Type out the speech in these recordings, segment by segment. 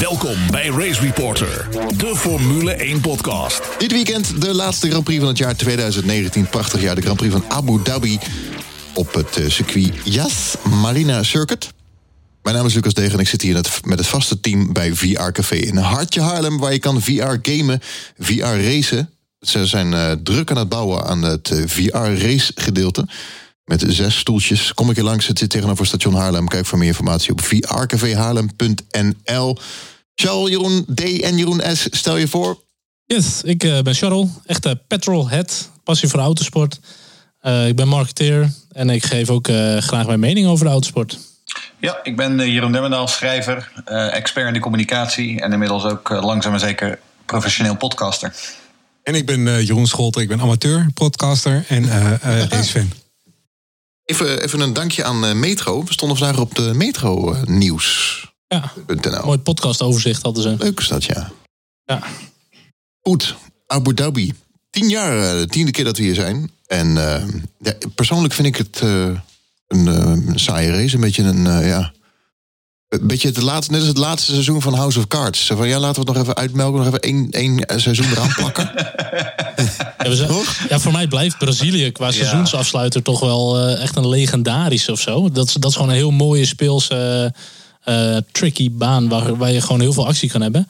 Welkom bij Race Reporter, de Formule 1 podcast. Dit weekend de laatste Grand Prix van het jaar 2019. Prachtig jaar, de Grand Prix van Abu Dhabi op het eh, circuit Yas Marina Circuit. Mijn naam is Lucas Degen en ik zit hier met, het vaste team bij VR Café in Hartje Haarlem, waar je kan VR gamen, VR racen. Ze zijn eh, druk aan het bouwen aan het eh, VR race gedeelte. Met zes stoeltjes. Kom ik hier langs, het zit tegenover station Haarlem. Kijk voor meer informatie op vrcafehaarlem.nl. Charles, Jeroen D en Jeroen S, stel je voor. Yes, ik eh, ben Charles, echte petrolhead, passie voor autosport. Eh, ik ben marketeer en ik geef ook eh, graag mijn mening over de autosport. Ja, ik ben eh, Jeroen Demmendaal, schrijver, eh, expert in de communicatie en inmiddels ook eh, langzaam maar zeker professioneel podcaster. En ik ben eh, Jeroen Scholten, ik ben amateur, podcaster en eh eh, racefan. Even, even een dankje aan eh, Metro. We stonden vandaag op de Metro eh, nieuws. Ja, .nl. mooi podcastoverzicht hadden ze. Leuk is dat, ja. Ja. Goed, Abu Dhabi. Tien jaar, eh, de tiende keer dat we hier zijn. En eh, ja, persoonlijk vind ik het eh, een saaie race. Een beetje een, eh, ja... Een beetje het laatste, net als het laatste seizoen van House of Cards. Zo van, ja, laten we het nog even uitmelken. Nog even één, één seizoen eraan plakken. Ja, we zijn- ja, voor mij blijft Brazilië qua seizoensafsluiter toch wel eh, echt een legendarische of zo. Dat, is- dat is gewoon een heel mooie speelse, eh, tricky baan waar, waar je gewoon heel veel actie kan hebben.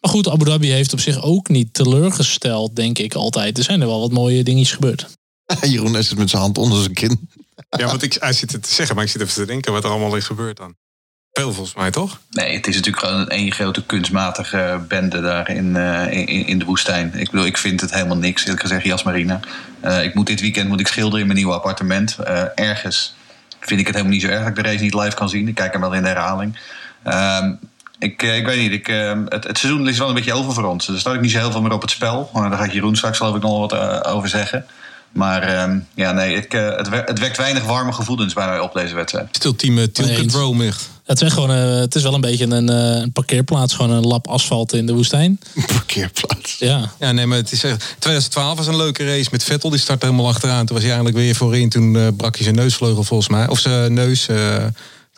Maar goed, Abu Dhabi heeft op zich ook niet teleurgesteld, denk ik altijd. Er zijn er wel wat mooie dingetjes gebeurd. Jeroen is met zijn hand onder zijn kin. Ja, want ik, hij zit het te zeggen, maar ik zit even te denken wat er allemaal is gebeurd dan. Veel volgens mij, toch? Nee, het is natuurlijk gewoon een één grote kunstmatige bende daar in, eh, in, in de woestijn. Ik bedoel, ik vind het helemaal niks, eerlijk gezegd, Jas Marina. Eh, ik moet dit weekend moet ik schilderen in mijn nieuwe appartement. Eh, ergens vind ik het helemaal niet zo erg dat ik de race niet live kan zien. Ik kijk hem wel in de herhaling. Ehm, ik, eh, ik weet niet, ik, eh, het, het seizoen is wel een beetje over voor ons. Er staat ook niet zo heel veel meer op het spel. Maar daar gaat Jeroen straks geloof ik nog wat eh, over zeggen. Maar ehm, ja, nee, ik, eh, het, het wekt weinig warme gevoelens bij mij op deze wedstrijd. Stil team uh, Tilted eens. Rome echt. Het is, gewoon, eh, het is wel een beetje een, eh, een parkeerplaats, gewoon een lap asfalt in de woestijn. Parkeerplaats. Ja, Ja, nee, maar het is echt... 2012 was een leuke race met Vettel. Die startte helemaal achteraan. Toen was hij eigenlijk weer voorin. Toen eh, brak hij zijn neusvleugel volgens mij. Of zijn neus. eh, toen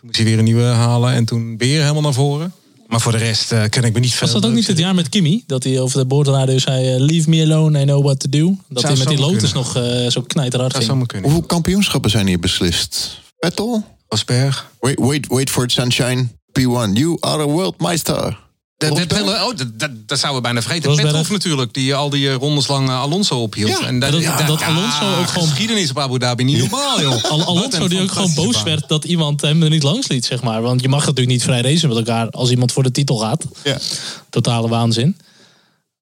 moest hij weer een nieuwe halen. En toen weer helemaal naar voren. Maar voor de rest eh ken ik me niet veel. Was dat ook niet het jaar met Kimi? Dat hij over de boordradio zei: Leave me alone, I know what to do. Dat hij met die Lotus kunnen. nog eh, zo knijterhard ging. Hoeveel kampioenschappen zijn hier beslist? Vettel? Rosberg. Wait, wait, wait for it, sunshine. P1, you are a world meister. Dat, dat, oh, dat, dat, zouden we bijna vergeten. Petrov natuurlijk, die al die eh, rondes lang eh, Alonso ophield. Ja, en dat- dat Alonso ook gewoon- Geschiedenis op Abu Dhabi, niet normaal joh. Al Alonso die ook gewoon boos baan. werd dat iemand hem er niet langs liet, zeg maar. Want je mag natuurlijk niet vrij racen met elkaar als iemand voor de titel gaat. Ja. Totale waanzin.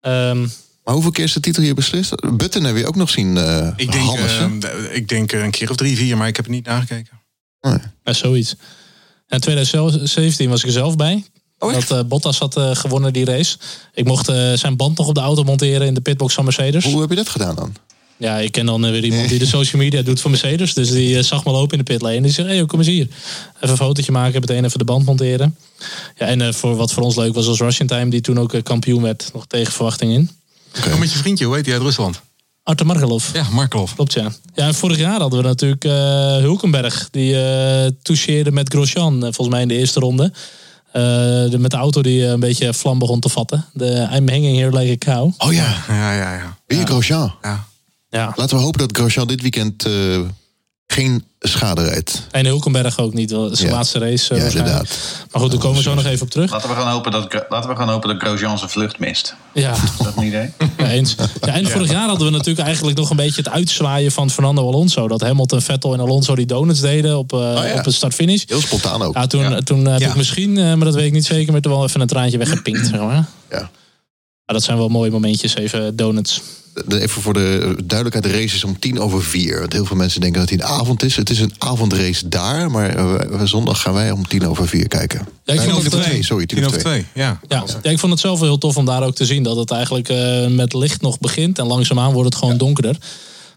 Ehm, Maar hoeveel keer is de titel hier beslist? Button hebben we ook nog zien. eh Ik denk, hammersen. eh, ik denk eh, een keer of drie, vier, maar ik heb het niet nagekeken. Ja, zoiets. En 2017 was ik er zelf bij. Oh, dat eh, Bottas had eh, gewonnen die race. Ik mocht eh, zijn band nog op de auto monteren in de pitbox van Mercedes. Hoe heb je dat gedaan dan? Ja, ik ken dan weer iemand die de social media doet voor Mercedes. Dus die zag me lopen in de pitlane. En die zei, hey, kom eens hier. Even een fotootje maken, meteen even de band monteren. Ja, en voor wat voor ons leuk was als Russian Time, die toen ook kampioen werd. Nog tegen verwachting in. Kom met je vriendje, hoe heet hij uit Rusland? Artur Markelov. Ja, Markov. Klopt, ja. Ja, en vorig jaar hadden we natuurlijk eh, Hulkenberg. Die eh toucheerde met Grosjean, eh, volgens mij in de eerste ronde. Eh, de, met de auto die een beetje vlam begon te vatten. De I'm hanging here like a cow. Oh ja, Ja, ja, ja. weer Grosjean. ja. Ja. Laten we hopen dat Grosjean dit weekend eh, geen schade rijdt. En Hulkenberg ook niet. wel Zijn Ja. laatste race. eh, Ja, waarschijnlijk. inderdaad. Maar goed, daar komen we zo nog even op terug. Laten we gaan hopen dat, laten we gaan hopen dat Grosjean zijn vlucht mist. Ja, Is dat een idee? Ja, eens. Ja, en vorig jaar hadden we natuurlijk eigenlijk nog een beetje het uitzwaaien van Fernando Alonso. Dat Hamilton, Vettel en Alonso die donuts deden op, eh, ja. op het start-finish. Heel spontaan ook. Ja, toen, toen heb Ja. ik misschien, eh, maar dat weet ik niet zeker, maar toen wel even een traantje weggepinkt. Zeg maar. Ja. Ja, dat zijn wel mooie momentjes, even donuts. De- Even voor de duidelijkheid, de race is om tien over vier. Want heel veel mensen denken dat het een avond is. Het is een avondrace daar, maar eh, zondag gaan wij om tien over vier kijken. Ja, ik Eh, vond tien het, over eh, twee, sorry, tien Tien over twee. twee, ja. Ja, ja, ik vond het zelf wel heel tof om daar ook te zien dat het eigenlijk eh, met licht nog begint. En langzaamaan wordt het gewoon donkerder.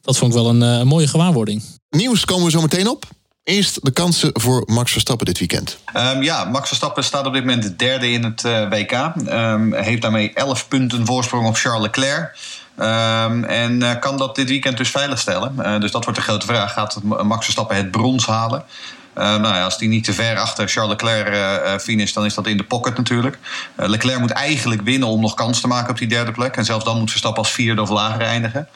Dat vond ik wel een, eh, een mooie gewaarwording. Nieuws komen we zo meteen op. Eerst de kansen voor Max Verstappen dit weekend. Ehm, ja, Max Verstappen staat op dit moment de derde in het eh, WK. Ehm, heeft daarmee 11 punten voorsprong op Charles Leclerc. Ehm, en eh, kan dat dit weekend dus veiligstellen? Eh, dus dat wordt de grote vraag. Gaat Max Verstappen het brons halen? nou ja, als die niet te ver achter Charles Leclerc uh, finish, dan is dat in de pocket natuurlijk. Leclerc moet eigenlijk winnen om nog kans te maken op die derde plek. En zelfs dan moet Verstappen als vierde of lager eindigen.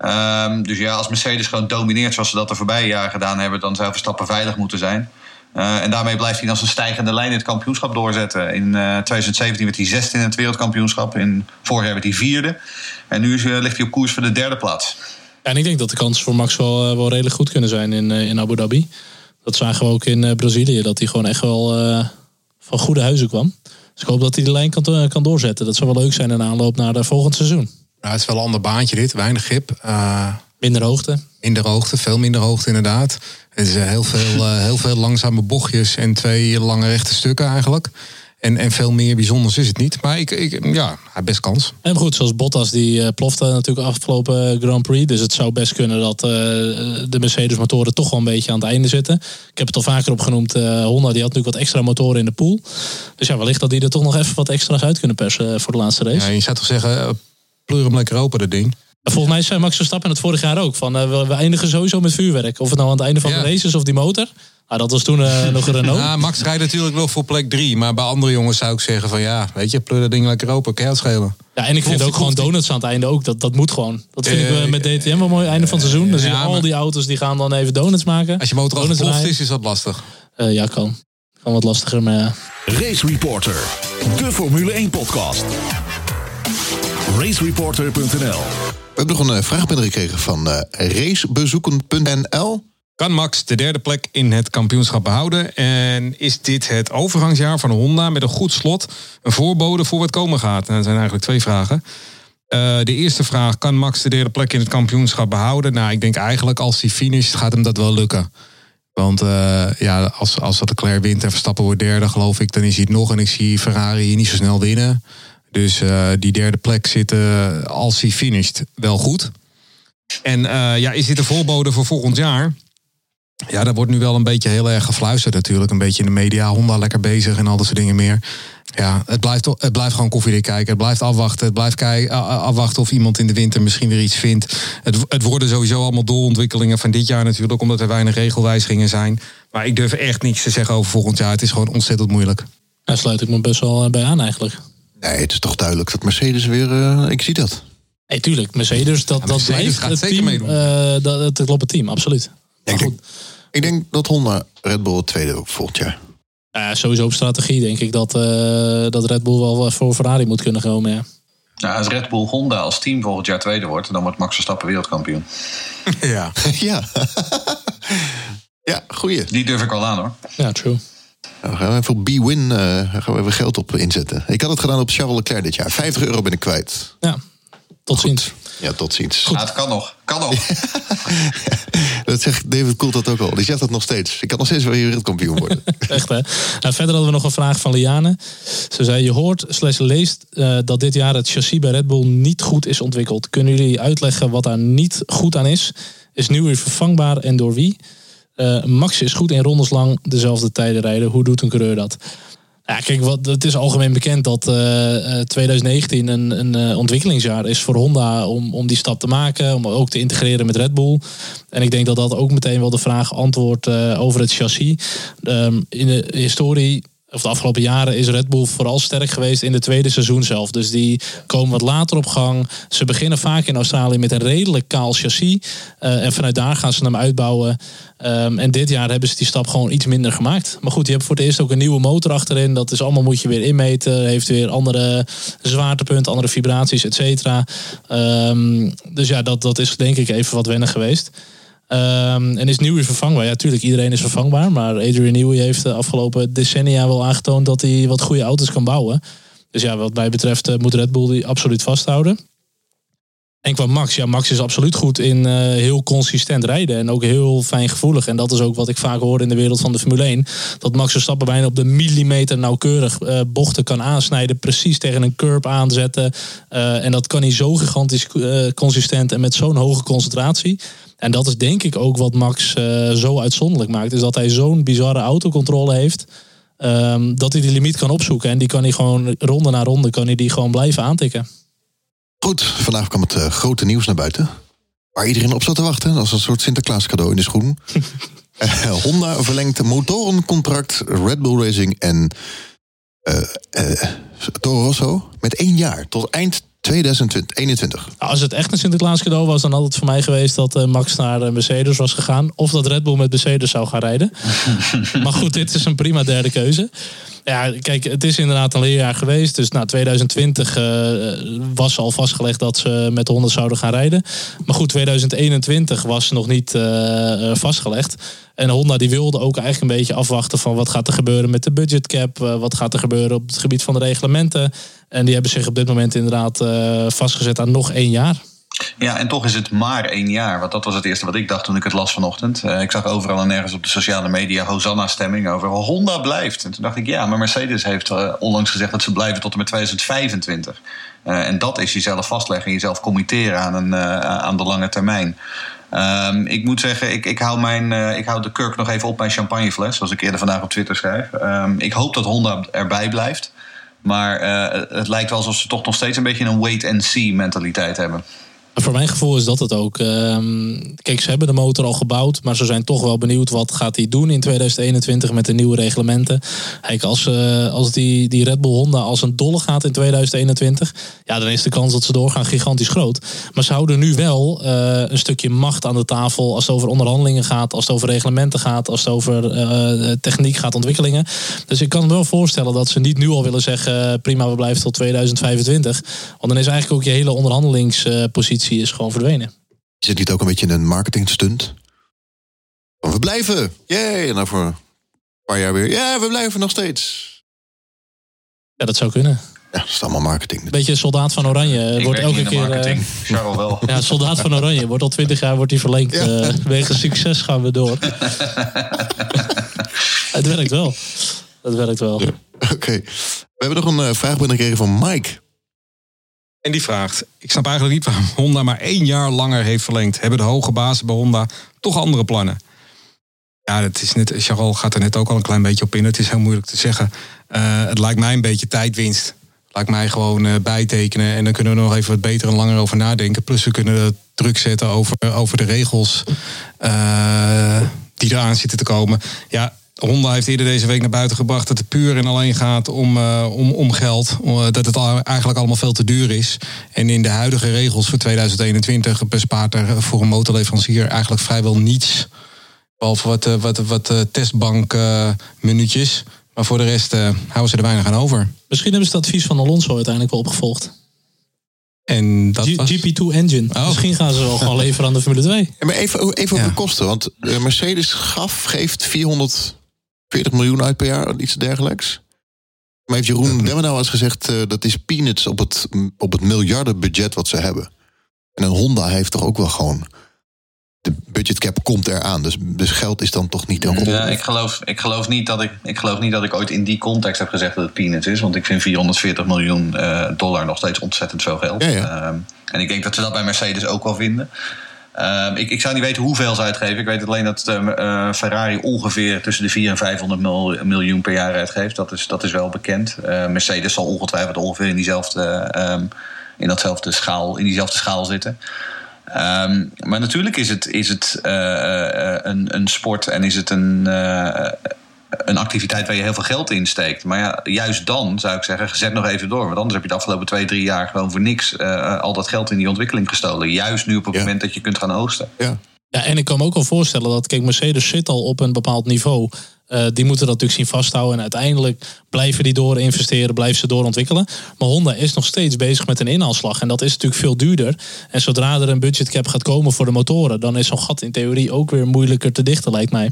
Ehm, dus ja, als Mercedes gewoon domineert zoals ze dat de voorbije jaren gedaan hebben, dan zou Verstappen veilig moeten zijn. Uh, en daarmee blijft hij als een stijgende lijn het kampioenschap doorzetten. In uh, 2017 werd hij zesde in het wereldkampioenschap. In vorig jaar werd hij vierde. En nu is, uh, ligt hij op koers voor de derde plaats. En ik denk dat de kansen voor Max wel, wel redelijk goed kunnen zijn in, in Abu Dhabi. Dat zagen we ook in Brazilië. Dat hij gewoon echt wel van goede huizen kwam. Dus ik hoop dat hij de lijn kan, kan doorzetten. Dat zou wel leuk zijn in aanloop naar het volgend seizoen. Ja, het is wel een ander baantje dit. Weinig grip. minder hoogte. Minder hoogte, veel minder hoogte inderdaad. Het is heel veel, uh, heel veel langzame bochtjes en twee lange rechte stukken eigenlijk. En, en veel meer bijzonders is het niet. Maar ik, ik ja, hij best kans. En goed, zoals Bottas, die uh, plofte natuurlijk afgelopen Grand Prix. Dus het zou best kunnen dat uh, de Mercedes-motoren toch wel een beetje aan het einde zitten. Ik heb het al vaker opgenoemd. Honda die had natuurlijk wat extra motoren in de pool. Dus ja, wellicht dat die er toch nog even wat extra's uit kunnen persen voor de laatste race. Ja, je zou toch zeggen, pleur hem lekker open, dat ding. Volgens mij zei Max Verstappen het vorig jaar ook. Van, uh, we eindigen sowieso met vuurwerk. Of het nou aan het einde van de race is of die motor. Ah, dat was toen uh, nog een Renault. Ja, Max rijdt natuurlijk nog voor plek 3. Maar bij andere jongens zou ik zeggen van ja, weet je, pleur dat ding lekker open, kan schelen. Ja, en ik vind ook gewoon donuts aan het einde ook. Dat, dat moet gewoon. Dat vind uh, ik met DTM wel mooi. Einde van het seizoen. Dan zie je al die auto's die gaan dan even donuts maken. Als je motor al geploft is, is dat lastig. ja, kan. Kan wat lastiger, maar ja. Race Reporter. De Formule 1 podcast. Racereporter.nl we hebben nog een eh, vraag binnengekregen van uh, racebezoeken.nl. Kan Max de derde plek in het kampioenschap behouden? En is dit het overgangsjaar van Honda met een goed slot een voorbode voor wat komen gaat? En dat zijn eigenlijk twee vragen. Uh, de eerste vraag, kan Max de derde plek in het kampioenschap behouden? Nou, ik denk eigenlijk als hij finisht gaat hem dat wel lukken. Want uh, ja, als, als Leclerc wint en Verstappen wordt derde, geloof ik, dan is hij het nog. En ik zie Ferrari hier niet zo snel winnen. Dus uh, die derde plek zit, uh, als hij finisht, wel goed. En uh, ja, is dit een voorbode voor volgend jaar? Ja, daar wordt nu wel een beetje heel erg gefluisterd natuurlijk. Een beetje in de media, Honda lekker bezig en al dat soort dingen meer. Ja, het blijft, het blijft gewoon koffiedik kijken. Het blijft afwachten. Het blijft kijken, afwachten of iemand in de winter misschien weer iets vindt. Het, het worden sowieso allemaal doorontwikkelingen van dit jaar natuurlijk. Omdat er weinig regelwijzigingen zijn. Maar ik durf echt niets te zeggen over volgend jaar. Het is gewoon ontzettend moeilijk. Daar sluit ik me best wel bij aan eigenlijk. Nee, het is toch duidelijk dat Mercedes weer. Uh, ik zie dat. Nee, tuurlijk. Mercedes, dat, ja, Mercedes dat blijft gaat het zeker team. Meedoen. Uh, dat, het klopt het team, absoluut. Ik denk, ik denk, dat Honda Red Bull tweede ook volgend jaar. Ja, sowieso op strategie denk ik dat, uh, dat Red Bull wel voor Ferrari moet kunnen komen. Ja. Nou, als Red Bull Honda als team volgend jaar tweede wordt, dan wordt Max Verstappen wereldkampioen. ja. ja. ja, goeie. Die durf ik al aan hoor. Ja, true. Dan gaan we even op B-Win uh, gaan we even geld op inzetten. Ik had het gedaan op Charles Leclerc dit jaar. 50 euro ben ik kwijt. Ja, tot Goed. ziens. Ja, tot ziens. Ja, het kan nog. Kan nog. dat zegt David Koelt dat ook al. Die zegt dat nog steeds. Ik kan nog steeds wel wereldkampioen worden. Echt hè? Nou, verder hadden we nog een vraag van Liane. Ze zei, je hoort slash leest uh, dat dit jaar het chassis bij Red Bull niet goed is ontwikkeld. Kunnen jullie uitleggen wat daar niet goed aan is? Is nu weer vervangbaar en door wie? Uh, Max is goed in rondes lang dezelfde tijden rijden. Hoe doet een coureur dat? Ja, kijk, wat, het is algemeen bekend dat uh, 2019 een, een uh, ontwikkelingsjaar is voor Honda om, om die stap te maken, om ook te integreren met Red Bull. En ik denk dat dat ook meteen wel de vraag antwoordt uh, over het chassis. Um, in de historie of de afgelopen jaren is Red Bull vooral sterk geweest in de tweede seizoen zelf. Dus die komen wat later op gang. Ze beginnen vaak in Australië met een redelijk kaal chassis. Uh, en vanuit daar gaan ze hem uitbouwen. Um, en dit jaar hebben ze die stap gewoon iets minder gemaakt. Maar goed, je hebt voor het eerst ook een nieuwe motor achterin. Dat is allemaal moet je weer inmeten. Heeft weer andere zwaartepunten, andere vibraties, et cetera. Um, dus ja, dat, dat is denk ik even wat wennen geweest. Um, en is Newey vervangbaar? Ja, natuurlijk, iedereen is vervangbaar. Maar Adrian Newey heeft de afgelopen decennia wel aangetoond dat hij wat goede auto's kan bouwen. Dus ja, wat mij betreft uh, moet Red Bull die absoluut vasthouden. En qua Max, ja, Max is absoluut goed in uh, heel consistent rijden. En ook heel fijn gevoelig. En dat is ook wat ik vaak hoor in de wereld van de Formule 1. Dat Max Verstappen bijna op de millimeter nauwkeurig uh, bochten kan aansnijden. Precies tegen een curb aanzetten. Uh, en dat kan hij zo gigantisch consistent en met zo'n hoge concentratie. En dat is denk ik ook wat Max zo uitzonderlijk maakt. Is dat hij zo'n bizarre autocontrole heeft. Um, dat hij die limiet kan opzoeken. En die kan hij gewoon ronde na ronde kan hij die gewoon blijven aantikken. Goed, vandaag kwam het uh, grote nieuws naar buiten. Waar iedereen op zat te wachten. Als een soort Sinterklaas cadeau in de schoen. Eh, Honda verlengt motorencontract Red Bull Racing en eh, eh, Toro Rosso met één jaar tot eind 2021. Nou, Als het echt een Sinterklaas cadeau was, dan had het voor mij geweest dat eh, Max naar eh, Mercedes was gegaan. Of dat Red Bull met Mercedes zou gaan rijden. maar goed, dit is een prima derde keuze. Ja, kijk, het is inderdaad een leerjaar geweest. Dus na 2020 eh, was al vastgelegd dat ze met de Honda zouden gaan rijden. Maar goed, 2021 was nog niet eh, eh, vastgelegd. En Honda die wilde ook eigenlijk een beetje afwachten van wat gaat er gebeuren met de budgetcap. wat gaat er gebeuren op het gebied van de reglementen. En die hebben zich op dit moment inderdaad vastgezet aan nog één jaar. Ja, en toch is het maar één jaar. Want dat was het eerste wat ik dacht toen ik het las vanochtend. Eh, ik zag overal en nergens op de sociale media Hosanna-stemming over Honda blijft. En toen dacht ik, ja, maar Mercedes heeft eh, onlangs gezegd dat ze blijven tot en met 2025. Eh, en dat is jezelf vastleggen en jezelf committeren aan, een, aan de lange termijn. Ehm, ik moet zeggen, ik, ik, hou mijn, ik hou de kurk nog even op mijn champagnefles, zoals ik eerder vandaag op Twitter schrijf. Ehm, ik hoop dat Honda erbij blijft. Maar het lijkt wel alsof ze toch nog steeds een beetje een wait-and-see mentaliteit hebben. Voor mijn gevoel is dat het ook. Ehm, kijk, ze hebben de motor al gebouwd, maar ze zijn toch wel benieuwd wat gaat hij doen in 2021 met de nieuwe reglementen. Kijk, als, eh, als die, die Red Bull Honda als een dolle gaat in 2021, ja, dan is de kans dat ze doorgaan gigantisch groot. Maar ze houden nu wel eh, een stukje macht aan de tafel als het over onderhandelingen gaat, als het over reglementen gaat, als het over eh, techniek gaat, ontwikkelingen. Dus ik kan me wel voorstellen dat ze niet nu al willen zeggen, prima, we blijven tot 2025. Want dan is eigenlijk ook je hele onderhandelingspositie is gewoon verdwenen. Is het niet ook een beetje een marketing stunt? We blijven! Yay! En dan voor een paar jaar weer. Ja, we blijven nog steeds. Ja, dat zou kunnen. Ja, dat is allemaal marketing. Beetje soldaat van Oranje. Ik wordt elke keer. eh, marketing. Charles wel. ja, soldaat van Oranje. Wordt al twintig jaar wordt hij verlengd. Ja. eh, wegens succes gaan we door. het werkt wel. Het werkt wel. Oké. We hebben nog een eh, vraag binnengekregen van Mike. En die vraagt: Ik snap eigenlijk niet waarom Honda maar één jaar langer heeft verlengd. Hebben de hoge bazen bij Honda toch andere plannen? Ja, dat is net, Charles gaat er net ook al een klein beetje op in. Het is heel moeilijk te zeggen. Eh, het lijkt mij een beetje tijdwinst. Lijkt mij gewoon eh, bijtekenen. En dan kunnen we nog even wat beter en langer over nadenken. Plus we kunnen druk zetten over, over de regels eh, die eraan zitten te komen. Ja, Honda heeft eerder deze week naar buiten gebracht dat het puur en alleen gaat om, eh, om, om geld. Eh, dat het eigenlijk allemaal veel te duur is. En in de huidige regels voor 2021 bespaart er voor een motorleverancier eigenlijk vrijwel niets. Behalve wat, eh, wat, wat eh, testbank eh, minuutjes. Maar voor de rest eh, houden ze er weinig aan over. Misschien hebben ze het advies van Alonso uiteindelijk wel opgevolgd. En dat G- was... GP2 engine. Oh. Misschien gaan ze wel gewoon leveren aan de Formule 2. Ja, maar even, even over Ja. de kosten. Want Mercedes gaf, geeft 440 miljoen uit per jaar, iets dergelijks. Maar heeft Jeroen Demmenau eens gezegd, eh, dat is peanuts op het, op het miljardenbudget wat ze hebben. En een Honda heeft toch ook wel gewoon... De budgetcap komt eraan, dus, dus geld is dan toch niet een rol. Ja, ik geloof, ik, geloof niet dat ik, ik geloof niet dat ik ooit in die context heb gezegd dat het peanuts is. Want ik vind 440 miljoen eh, dollar nog steeds ontzettend veel geld. Ja, ja. Ehm, en ik denk dat ze dat bij Mercedes ook wel vinden. Ehm, ik, ik zou niet weten hoeveel ze uitgeven. Ik weet alleen dat eh, eh, Ferrari ongeveer tussen de 400 en 500 mil- miljoen per jaar uitgeeft. Dat is, dat is wel bekend. Eh, Mercedes zal ongetwijfeld ongeveer in diezelfde, ehm, in datzelfde schaal, in diezelfde schaal zitten. Ehm, maar natuurlijk is het, is het eh, eh, een, een sport en is het een, een activiteit waar je heel veel geld in steekt. Maar ja, juist dan zou ik zeggen, zet nog even door. Want anders heb je de afgelopen twee, drie jaar gewoon voor niks eh, al dat geld in die ontwikkeling gestolen. Juist nu op het Ja. moment dat je kunt gaan oogsten. Ja. Ja, en ik kan me ook wel voorstellen dat, kijk, Mercedes zit al op een bepaald niveau. Eh, die moeten dat natuurlijk zien vasthouden. En uiteindelijk blijven die door investeren, blijven ze doorontwikkelen. Maar Honda is nog steeds bezig met een inhaalslag. En dat is natuurlijk veel duurder. En zodra er een budgetcap gaat komen voor de motoren, dan is zo'n gat in theorie ook weer moeilijker te dichten, lijkt mij.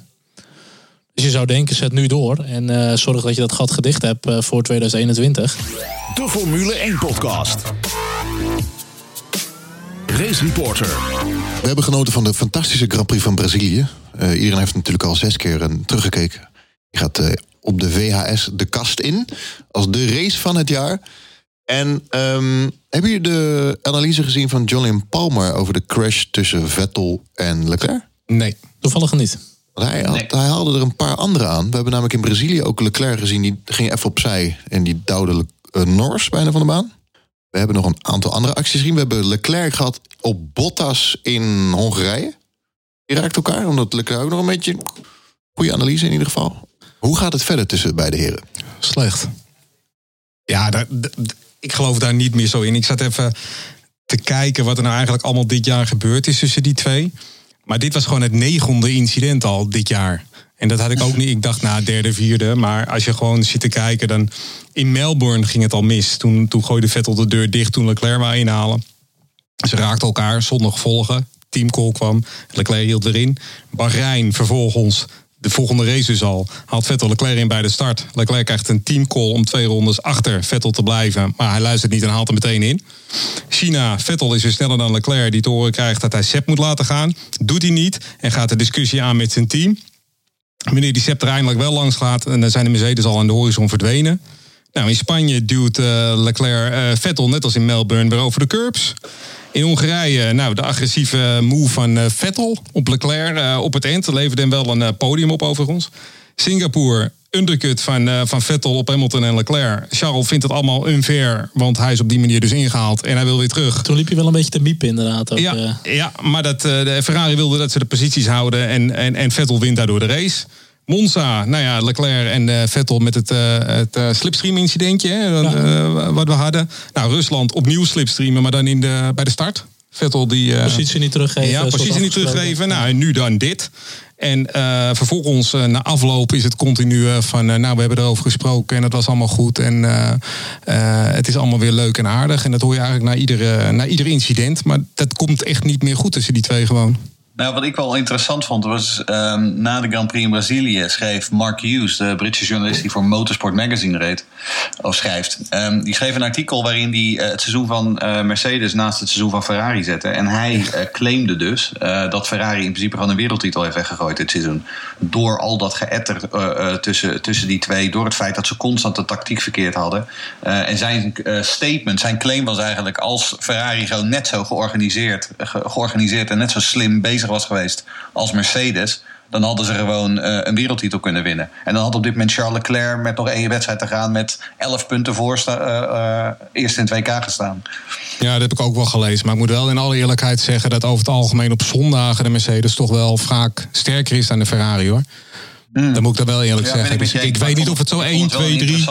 Dus je zou denken, zet nu door. En eh, zorg dat je dat gat gedicht hebt eh, voor 2021. De Formule 1 podcast. Race Reporter. We hebben genoten van de fantastische Grand Prix van Brazilië. Eh, iedereen heeft natuurlijk al zes keer een teruggekeken. Je gaat eh, op de VHS de kast in. Als de race van het jaar. En ehm, hebben jullie de analyse gezien van Jolyon Palmer over de crash tussen Vettel en Leclerc? Nee. Toevallig niet. Want hij, had- Nee. hij haalde er een paar andere aan. We hebben namelijk in Brazilië ook Leclerc gezien. Die ging even opzij en die duwde Le- eh, Norris bijna van de baan. We hebben nog een aantal andere acties gezien. We hebben Leclerc gehad op Bottas in Hongarije. Die raakt elkaar, omdat Leclerc ook nog een beetje Goede analyse in ieder geval. Hoe gaat het verder tussen beide heren? Slecht. Ja, daar, ik geloof daar niet meer zo in. Ik zat even te kijken wat er nou eigenlijk allemaal dit jaar gebeurd is tussen die twee. Maar dit was gewoon het negende incident al dit jaar. En dat had ik ook niet. Ik dacht, nou, derde, vierde. Maar als je gewoon zit te kijken, dan... In Melbourne ging het al mis. Toen, toen gooide Vettel de deur dicht toen Leclerc wou inhalen. Ze raakten elkaar zonder gevolgen. Teamcall kwam. Leclerc hield erin. Bahrein vervolgens. De volgende race dus al. Haalt Vettel Leclerc in bij de start. Leclerc krijgt een teamcall om twee rondes achter Vettel te blijven. Maar hij luistert niet en haalt hem meteen in. China, Vettel is weer sneller dan Leclerc. Die te horen krijgt dat hij Sepp moet laten gaan. Doet hij niet. En gaat de discussie aan met zijn team. Wanneer die Sepp er eindelijk wel langs gaat. En dan zijn de Mercedes al aan de horizon verdwenen. Nou, in Spanje duwt eh, Leclerc eh, Vettel net als in Melbourne weer over de curbs. In Hongarije, nou, de agressieve move van eh, Vettel op Leclerc op het eind. Leverde hem wel een podium op overigens. Singapore, undercut van, van Vettel op Hamilton en Leclerc. Charles vindt het allemaal unfair, want hij is op die manier dus ingehaald. En hij wil weer terug. Toen liep je wel een beetje te miepen inderdaad. Ook, Ja, ja maar dat, de Ferrari wilde dat ze de posities houden en, en, en Vettel wint daardoor de race. Monza, nou ja, Leclerc en eh, Vettel met het, eh, het eh, slipstream-incidentje hè, eh, wat we hadden. Nou, Rusland opnieuw slipstreamen, maar dan in de, bij de start. Vettel die... Positie niet teruggeven. ja, precies niet teruggeven. Nou, en nu dan dit. En vervolgens, na afloop, is het continu van... nou, we hebben erover gesproken en het was allemaal goed. En het is allemaal weer leuk en aardig. En dat hoor je eigenlijk na, iedere, na ieder incident. Maar dat komt echt niet meer goed tussen die twee gewoon. Nou, wat ik wel interessant vond, was ehm, na de Grand Prix in Brazilië schreef Mark Hughes, de Britse journalist die voor Motorsport Magazine reed, of schrijft. ehm, die schreef een artikel waarin hij eh, het seizoen van eh, Mercedes naast het seizoen van Ferrari zette. En hij eh, claimde dus dat Ferrari in principe gewoon een wereldtitel heeft weggegooid dit seizoen. Door al dat geëtter tussen, tussen die twee, door het feit dat ze constant de tactiek verkeerd hadden. En zijn statement, zijn claim was eigenlijk als Ferrari gewoon net zo georganiseerd, ge- georganiseerd en net zo slim bezig was geweest als Mercedes. Dan hadden ze gewoon eh, een wereldtitel kunnen winnen. En dan had op dit moment Charles Leclerc met nog één wedstrijd te gaan met 11 punten voor sta- eh, eh, eerst in het WK gestaan. Ja, dat heb ik ook wel gelezen. Maar ik moet wel in alle eerlijkheid zeggen... dat over het algemeen op zondagen de Mercedes toch wel vaak sterker is dan de Ferrari, hoor. Dan moet ik dat wel eerlijk Hmm. Ja, zeggen. ik Dus ik weet niet of het zo ik 1, vond het wel 2, een 3...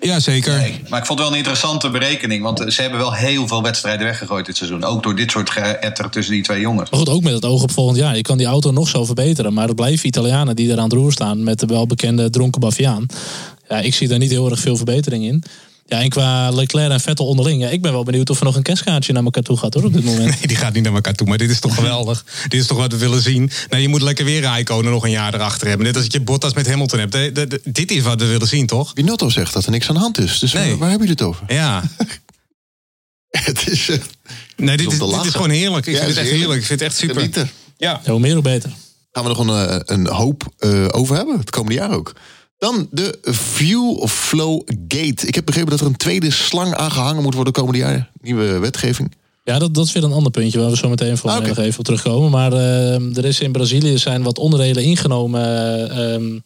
Ja, zeker. Nee, maar ik vond het wel een interessante berekening. Want ze hebben wel heel veel wedstrijden weggegooid dit seizoen. Ook door dit soort geëtter tussen die twee jongens. Maar goed, ook met het oog op volgend jaar. Je kan die auto nog zo verbeteren. Maar het blijven Italianen die er aan het roer staan. Met de welbekende dronken Baviaan. Ja, ik zie daar niet heel erg veel verbetering in. Ja, en qua Leclerc en Vettel onderling. Ja, ik ben wel benieuwd of er nog een kerstkaartje naar elkaar toe gaat hoor, op dit moment. Nee, die gaat niet naar elkaar toe. Maar dit is toch geweldig. dit is toch wat we willen zien. Nou, je moet lekker weer Rijkonen nog een jaar erachter hebben. Net als je Bottas met Hamilton hebt. De- de- de- dit is wat we willen zien, toch? Binotto zegt dat er niks aan de hand is. Dus Nee. waar, waar hebben jullie het over? Ja. Het is, eh, Nee, dit is, dit is gewoon heerlijk. Ik Ja, vind het echt is heerlijk. Ik vind het echt super. genieten. Ja. Ja, hoe meer hoe beter. Gaan we nog een, eh, een hoop eh, over hebben, het komende jaar ook. Dan de Fuel Flow Gate. Ik heb begrepen dat er een tweede slang aangehangen moet worden komende jaar. Nieuwe wetgeving. Ja, dat, dat is weer een ander puntje waar we zo meteen voor Ah, nog even op terugkomen. Maar eh, er is in Brazilië zijn wat onderdelen ingenomen. eh, ehm,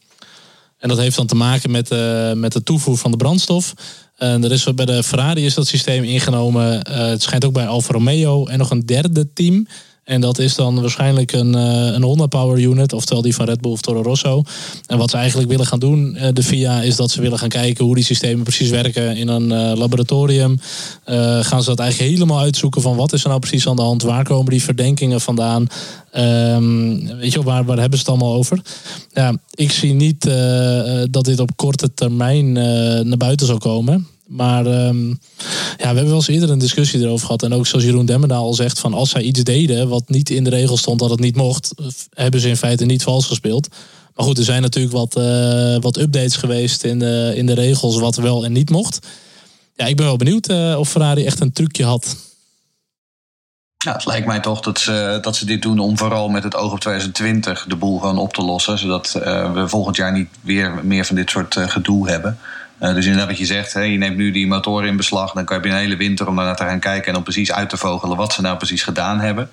en dat heeft dan te maken met, eh, met de toevoer van de brandstof. En er is bij de Ferrari is dat systeem ingenomen. Eh, het schijnt ook bij Alfa Romeo en nog een derde team. En dat is dan waarschijnlijk een, eh, een Honda Power Unit, oftewel die van Red Bull of Toro Rosso. En wat ze eigenlijk willen gaan doen, eh, de FIA, is dat ze willen gaan kijken hoe die systemen precies werken in een eh, laboratorium. Gaan ze dat eigenlijk helemaal uitzoeken van wat is er nou precies aan de hand, waar komen die verdenkingen vandaan. Ehm, weet je waar, waar hebben ze het allemaal over? Ja, ik zie niet dat dit op korte termijn naar buiten zal komen. Maar ehm, ja, we hebben wel eens eerder een discussie erover gehad. En ook zoals Jeroen Demmerdaal al zegt, van als zij iets deden wat niet in de regel stond dat het niet mocht, hebben ze in feite niet vals gespeeld. Maar goed, er zijn natuurlijk wat, eh, wat updates geweest in de, in de regels wat wel en niet mocht. Ja, ik ben wel benieuwd eh, of Ferrari echt een trucje had. Ja, het lijkt mij toch dat ze, dat ze dit doen om vooral met het oog op 2020 de boel gewoon op te lossen. Zodat eh, we volgend jaar niet weer meer van dit soort gedoe hebben. Eh, dus inderdaad wat je zegt, hè, je neemt nu die motoren in beslag. Dan heb je een hele winter om daarnaar te gaan kijken en om precies uit te vogelen wat ze nou precies gedaan hebben.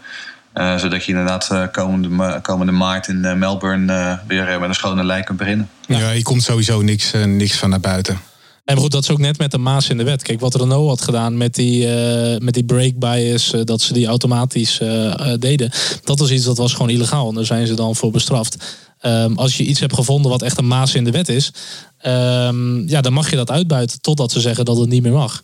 Eh, zodat je inderdaad eh, komende, ma- komende maart in eh, Melbourne eh, weer met een schone lijn kunt beginnen. Ja, hier komt sowieso niks, niks van naar buiten. En goed, dat is ook net met de maas in de wet. Kijk, wat Renault had gedaan met die, eh, met die brake bias, dat ze die automatisch deden. Dat was iets dat was gewoon illegaal. En daar zijn ze dan voor bestraft. Ehm, als je iets hebt gevonden wat echt een maas in de wet is, ehm, ja, dan mag je dat uitbuiten totdat ze zeggen dat het niet meer mag.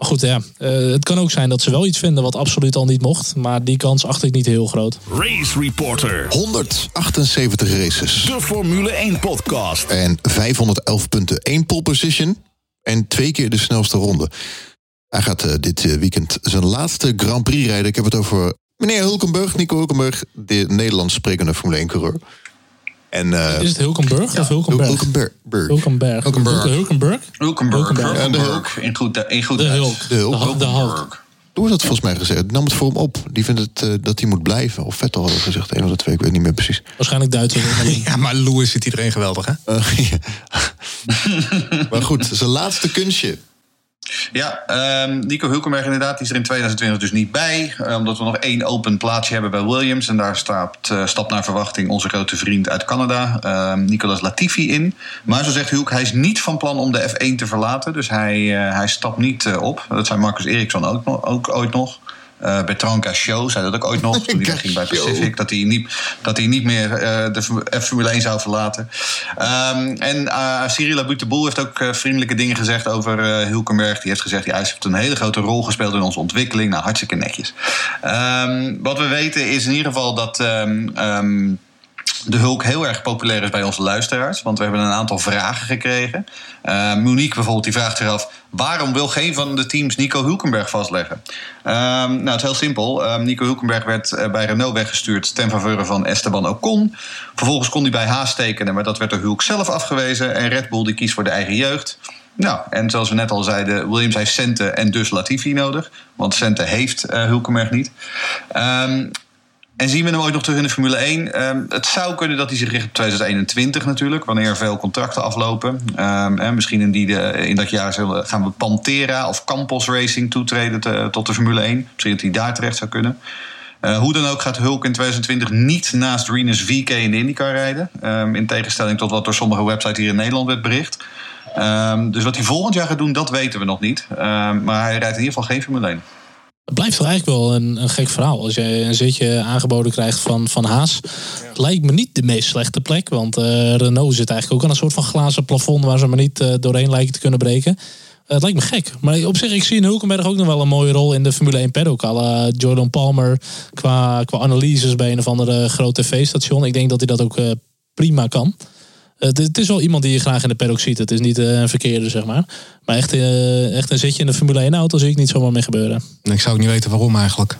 Maar goed, ja, eh, het kan ook zijn dat ze wel iets vinden wat absoluut al niet mocht. Maar die kans acht ik niet heel groot. Race Reporter. 178 races. De Formule 1 podcast. En 511 punten. 1 pole position. En twee keer de snelste ronde. Hij gaat uh, dit uh, weekend zijn laatste Grand Prix rijden. Ik heb het over meneer Hulkenberg, Nico Hulkenberg, de Nederlands sprekende Formule 1 coureur. En, uh, is het Hulkenberg ja, of Hulkenberg? Hulkenberg. Hulkenberg. Hulkenberg. Hulkenberg. Hulkenberg. Hulkenberg. de Hulk. In goed, in goed de Hulk. De Hulk. De, Hulk. Hoe is dat volgens mij gezegd? Nam het voor hem op. Die vindt het, uh, dat hij moet blijven. Of Vettel had gezegd. Een of de twee, ik weet niet meer precies. Waarschijnlijk Duitser. ja, maar Lewis zit iedereen geweldig, hè? Uh, ja. maar goed, zijn laatste kunstje. Ja, um, Nico Hulkenberg inderdaad, is er in 2020 dus niet bij. Uh, omdat we nog één open plaatsje hebben bij Williams. En daar staat, uh, stapt naar verwachting onze grote vriend uit Canada, uh, Nicolas Latifi, in. Maar zo zegt Hulk, hij is niet van plan om de F1 te verlaten. Dus hij, hij stapt niet op. Dat zei Marcus Eriksson ook, ook ooit nog. Uh, Bertrand Cachot zei dat ook ooit nog, toen hij ging bij Pacific, dat hij niet, dat hij niet meer uh, de Formule 1 zou verlaten. Um, en uh, Cyril Abuteboul heeft ook vriendelijke dingen gezegd over Hulkenberg. Die heeft gezegd, hij heeft een hele grote rol gespeeld in onze ontwikkeling. Nou, hartstikke netjes. Um, wat we weten is in ieder geval dat... Um, de Hulk heel erg populair is bij onze luisteraars. Want we hebben een aantal vragen gekregen. Uh, Monique bijvoorbeeld, die vraagt zich af... waarom wil geen van de teams Nico Hulkenberg vastleggen? Uh, nou, het is heel simpel. Uh, Nico Hulkenberg werd uh, bij Renault weggestuurd... ten faveur van Esteban Ocon. Vervolgens kon hij bij Haas tekenen... maar dat werd door Hulk zelf afgewezen. En Red Bull die kiest voor de eigen jeugd. Nou, en zoals we net al zeiden... Williams heeft centen en dus Latifi nodig. Want centen heeft Hulkenberg niet. Um, en zien we hem ooit nog terug in de Formule 1? Um, het zou kunnen dat hij zich richt op 2021 natuurlijk, wanneer veel contracten aflopen. En misschien in, die in dat jaar gaan we Pantera of Campos Racing toetreden tot de Formule 1. Misschien dat hij daar terecht zou kunnen. Uh, hoe dan ook gaat Hulk in 2020 niet naast Renus VK in de IndyCar rijden. Um, in tegenstelling tot wat door sommige websites hier in Nederland werd bericht. dus wat hij volgend jaar gaat doen, dat weten we nog niet. maar hij rijdt in ieder geval geen Formule 1. Het blijft eigenlijk wel een, een gek verhaal. Als je een zitje aangeboden krijgt van, van Haas. Ja. Lijkt me niet de meest slechte plek. Want uh, Renault zit eigenlijk ook aan een soort van glazen plafond... waar ze maar niet uh, doorheen lijken te kunnen breken. Uh, het lijkt me gek. Maar op zich, ik zie in Hulkenberg ook nog wel een mooie rol... in de Formule 1 paddock. Alle Jordan Palmer qua, qua analyses bij een of andere grote tv-station. Ik denk dat hij dat ook prima kan. Het, het, is wel iemand die je graag in de paddock ziet. Het is niet een verkeerde, zeg maar. Maar echt, echt een zitje in de Formule 1 auto zie ik niet zomaar mee gebeuren. Ik zou ook niet weten waarom eigenlijk.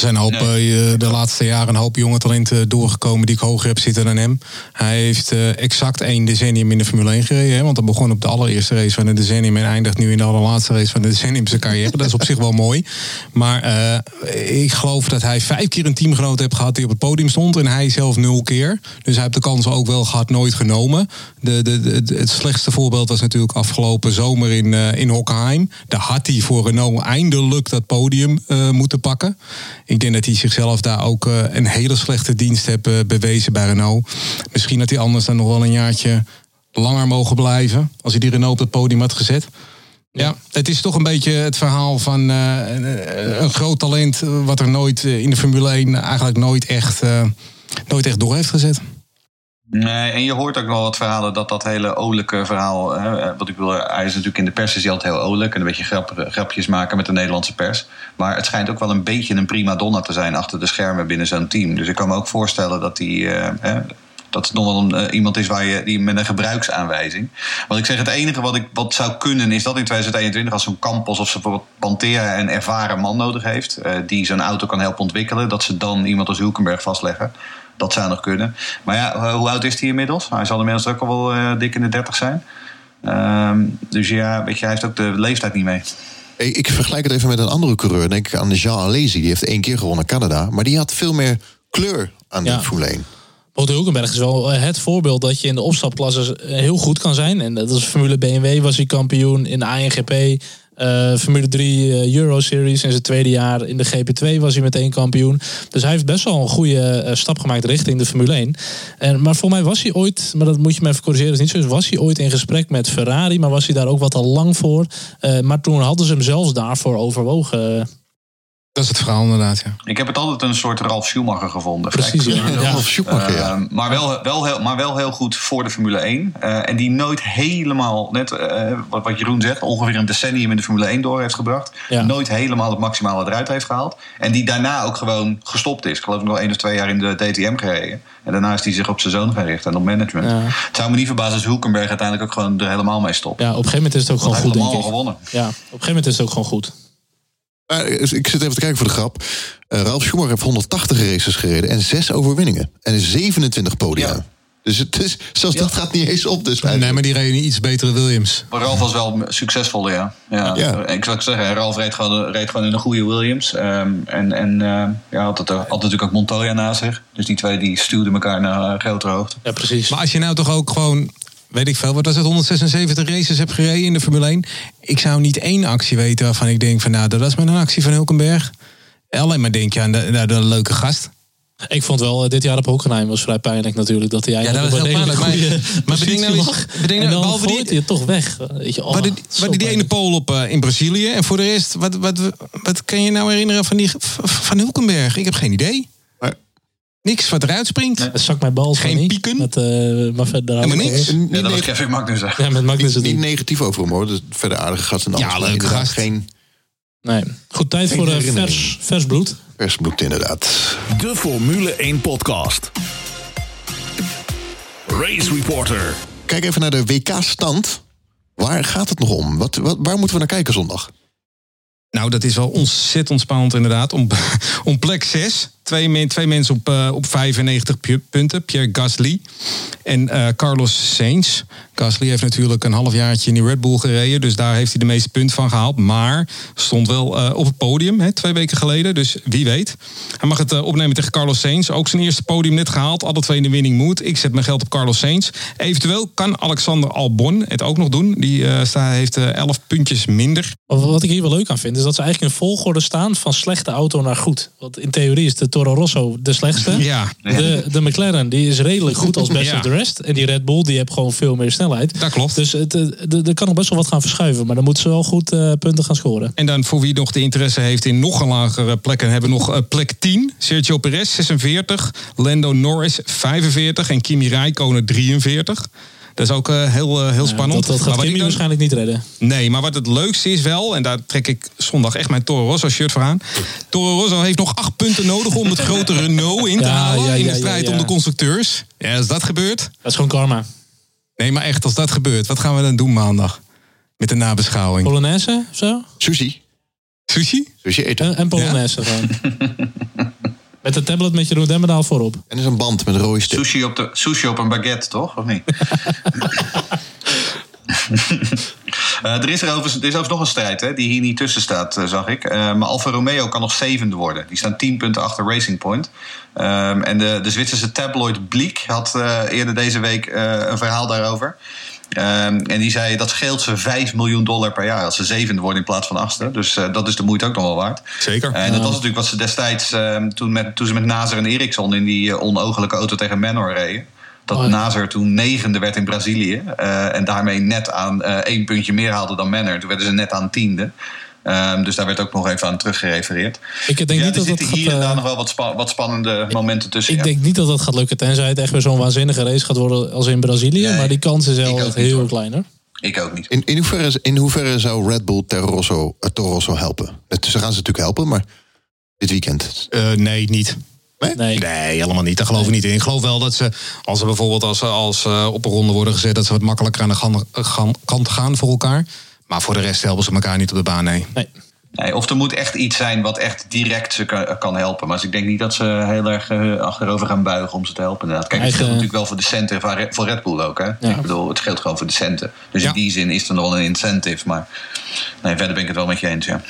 Er zijn een hoop, nee. de laatste jaren een hoop jonge talenten doorgekomen die ik hoger heb zitten dan hem. Hij heeft exact één decennium in de Formule 1 gereden. Hè, want hij begon op de allereerste race van de decennium en eindigt nu in de allerlaatste race van de decennium zijn carrière. Dat is op zich wel mooi. Maar uh, ik geloof dat hij vijf keer een teamgenoot heeft gehad die op het podium stond. En hij zelf nul keer. Dus hij heeft de kans ook wel gehad, nooit genomen. De, de, de, het slechtste voorbeeld was natuurlijk afgelopen zomer in, uh, in Hockenheim. Daar had hij voor Renault eindelijk dat podium uh, moeten pakken. Ik denk dat hij zichzelf daar ook uh, een hele slechte dienst heeft uh, bewezen bij Renault. Misschien had hij anders dan nog wel een jaartje langer mogen blijven. Als hij die Renault op het podium had gezet. Ja, het is toch een beetje het verhaal van een, een, groot talent. wat er nooit in de Formule 1 eigenlijk nooit echt, nooit echt door heeft gezet. Nee, en je hoort ook wel wat verhalen dat dat hele olijke verhaal. Hè, wat ik wil, hij is natuurlijk in de pers is hij altijd heel olijk en een beetje grap, grapjes maken met de Nederlandse pers. Maar het schijnt ook wel een beetje een prima donna te zijn achter de schermen binnen zo'n team. Dus ik kan me ook voorstellen dat hij. Uh, dat het nog wel een, uh, iemand is waar je, die met een gebruiksaanwijzing. Want ik zeg, het enige wat, ik, wat zou kunnen is dat in 2021, als zo'n Campos of ze bijvoorbeeld Pantera een ervaren man nodig heeft, die zo'n auto kan helpen ontwikkelen, dat ze dan iemand als Hulkenberg vastleggen. Dat zou nog kunnen. Maar ja, hoe oud is hij inmiddels? Hij zal inmiddels ook al wel uh, dik in de 30 zijn. Um, dus ja, weet je, hij heeft ook de leeftijd niet mee. Ik vergelijk het even met een andere coureur. Denk aan Jean Alesi. Die heeft één keer gewonnen Canada. Maar die had veel meer kleur aan ja. de Formule 1. Botte Hulkenberg is wel het voorbeeld dat je in de opstapklasse heel goed kan zijn. En dat is Formule BMW was hij kampioen, in de ANGP uh, Formule 3 uh, Euro Series in zijn tweede jaar. In de GP2 was hij meteen kampioen. Dus hij heeft best wel een goede uh, stap gemaakt richting de Formule 1. En, maar voor mij was hij ooit, maar dat moet je me even corrigeren, is niet zo. Was hij ooit in gesprek met Ferrari, maar was hij daar ook wat al lang voor. maar toen hadden ze hem zelfs daarvoor overwogen. Dat is het verhaal inderdaad, ja. Ik heb het altijd een soort Ralf Schumacher gevonden. Precies, ja. Ja. Of Schumacher, ja. Eh, maar, wel, wel heel, maar wel heel goed voor de Formule 1. Eh, en die nooit helemaal, net eh, wat, wat Jeroen zegt, ongeveer een decennium in de Formule 1 door heeft gebracht. Ja. Nooit helemaal het maximale eruit heeft gehaald. En die daarna ook gewoon gestopt is. Ik geloof nog één of twee jaar in de DTM gereden. En daarna is hij zich op zijn zoon gericht en op management. Ja. Het zou me niet verbazen als Hulkenberg uiteindelijk ook gewoon er helemaal mee stopt. Ja, op een gegeven moment is het ook Want gewoon goed, denk ik. gewonnen. Ja, op een gegeven moment is het ook gewoon goed. Eh, ik zit even te kijken voor de grap. Eh, Ralf Schumacher heeft 180 races gereden en 6 overwinningen. En 27 podia. Ja. Dus het is, zelfs dat gaat niet eens op. Dus Nee, maar die reden iets betere Williams. Maar Ralf was wel succesvol, ja. ja. Ja. Ik zou zeggen, Ralf reed gewoon, reed gewoon in een goede Williams. Ehm, en en eh, ja, had, het, had natuurlijk ook Montoya naast zich. Dus die twee die stuwden elkaar naar uh, grotere hoogte. Ja, precies. Maar als je nou toch ook gewoon, weet ik veel, wat was het, 176 races hebt gereden in de Formule 1. Ik zou niet één actie weten waarvan ik denk van nou, dat is maar een actie van Hulkenberg. Alleen maar denk je aan de, aan de leuke gast. Ik vond wel, eh, dit jaar op Hockenheim was vrij pijnlijk natuurlijk. Dat hij dat is op een heel pijnlijk, maar- maar bedenk nou eens- bedenk nou, behalve die- toch weg. Weet je, oh, zo hadden die ene pole op eh, in Brazilië. En voor de rest, wat, wat, wat kan je nou herinneren van, die, van Hulkenberg? Ik heb geen idee. Niks wat eruit springt. Het zak mijn bal Geen niet. pieken? Met, eh maar verder niks. Ja, dat was neg- Kevin Magnussen. Ja, met Magnus het niet niet. negatief over hem hoor. Dus verder aardige gast en alles. Ja, leuke inderdaad gast. Geen Nee. Goed, tijd Geen voor eh, vers, vers bloed. vers bloed inderdaad. De Formule 1 podcast. Race Reporter. Kijk even naar de WK-stand. Waar gaat het nog om? Wat, wat, waar moeten we naar kijken zondag? Nou, dat is wel ontzettend spannend inderdaad. Om, om plek 6. Twee, twee mensen op, eh, op 95 pu- punten. Pierre Gasly en eh, Carlos Sainz. Gasly heeft natuurlijk een halfjaartje in die Red Bull gereden. Dus daar heeft hij de meeste punten van gehaald. Maar stond wel eh, op het podium hè, twee weken geleden. Dus wie weet. Hij mag het opnemen tegen Carlos Sainz. Ook zijn eerste podium net gehaald. Alle twee in de winning mood. Ik zet mijn geld op Carlos Sainz. Eventueel kan Alexander Albon het ook nog doen. Die heeft eh 11 puntjes minder. Wat ik hier wel leuk aan vind, is dat ze eigenlijk in volgorde staan van slechte auto naar goed. Want in theorie is de Toro Rosso de slechtste. Ja, De, de McLaren die is redelijk goed als best Ja. of the rest. En die Red Bull die heeft gewoon veel meer snelheid. dat klopt. Dus het, eh, er kan nog best wel wat gaan verschuiven. Maar dan moeten ze wel goed eh, punten gaan scoren. En dan voor wie nog de interesse heeft in nog een lagere plekken... hebben we nog eh, plek 10. Sergio Perez 46. Lando Norris 45. En Kimi Räikkönen 43. Dat is ook eh, heel, eh, heel spannend. Dat, dat Maar gaat dan- waarschijnlijk niet redden. Nee, maar wat het leukste is wel... en daar trek ik zondag echt mijn Toro Rosso shirt voor aan... Toro Rosso heeft nog acht punten nodig om het grote Renault in te Ja, halen... ja, in de strijd ja, ja. om de constructeurs. Ja, als dat gebeurt... Dat is gewoon karma. Nee, maar echt, als dat gebeurt... wat gaan we dan doen maandag? Met de nabeschouwing. Polonaise of zo? Sushi. Sushi? Sushi eten. En, en Polonaise gewoon. Met een tablet met Jeroen Demmerdaal voorop. En er is een band met een rode stip. Sushi op, de, sushi op een baguette, toch? Of niet? Eh, er, is er, overigens, er is overigens nog een strijd hè, die hier niet tussen staat, eh, zag ik. Eh, maar Alfa Romeo kan nog zevende worden. Die staan 10 punten achter Racing Point. Ehm, en de, de Zwitserse tabloid Bleek had eh, eerder deze week eh, een verhaal daarover. Ehm, en die zei dat scheelt ze 5 miljoen dollar per jaar als ze zevende worden in plaats van achtste. Dus eh, dat is de moeite ook nog wel waard. Zeker. En dat was natuurlijk wat ze destijds, ehm, toen, met, toen ze met Nazer en Eriksson in die eh, onogelijke auto tegen Manor reden. Dat Oh ja. Nazer toen negende werd in Brazilië. eh, en daarmee net aan eh, één puntje meer haalde dan Manor. Toen werden ze net aan tiende. Ehm, dus daar werd ook nog even aan teruggerefereerd. Ik denk ja, niet er dat dat zitten gaat... hier en eh, daar nog wel wat, spa- wat spannende momenten tussen. Ik ja. denk niet dat dat gaat lukken. Tenzij het echt weer zo'n waanzinnige race gaat worden als in Brazilië. Nee, maar die kans is wel heel hoor. klein hoor. Ik ook niet. In, in, hoeverre, in hoeverre zou Red Bull Toro Rosso, uh, Toro Rosso helpen? Het, ze gaan ze natuurlijk helpen, maar dit weekend. Eh, nee, niet. Nee. Nee, helemaal niet. Daar geloof ik niet in. Ik geloof wel dat ze, als ze bijvoorbeeld als, ze- als ze op een ronde worden gezet, dat ze wat makkelijker aan de gan- gan- kant gaan voor elkaar. Maar voor de rest helpen ze elkaar niet op de baan, nee. nee. Nee, of er moet echt iets zijn wat echt direct ze kan, kan helpen. Maar ik denk niet dat ze heel erg eh, achterover gaan buigen om ze te helpen. Inderdaad. Kijk, het scheelt natuurlijk wel voor de centen voor Red- voor Red Bull ook. Hè? Ik bedoel, het scheelt gewoon voor de centen. Dus Ja. in die zin is er nog wel een incentive. Maar nee, verder ben ik het wel met je eens. Ja.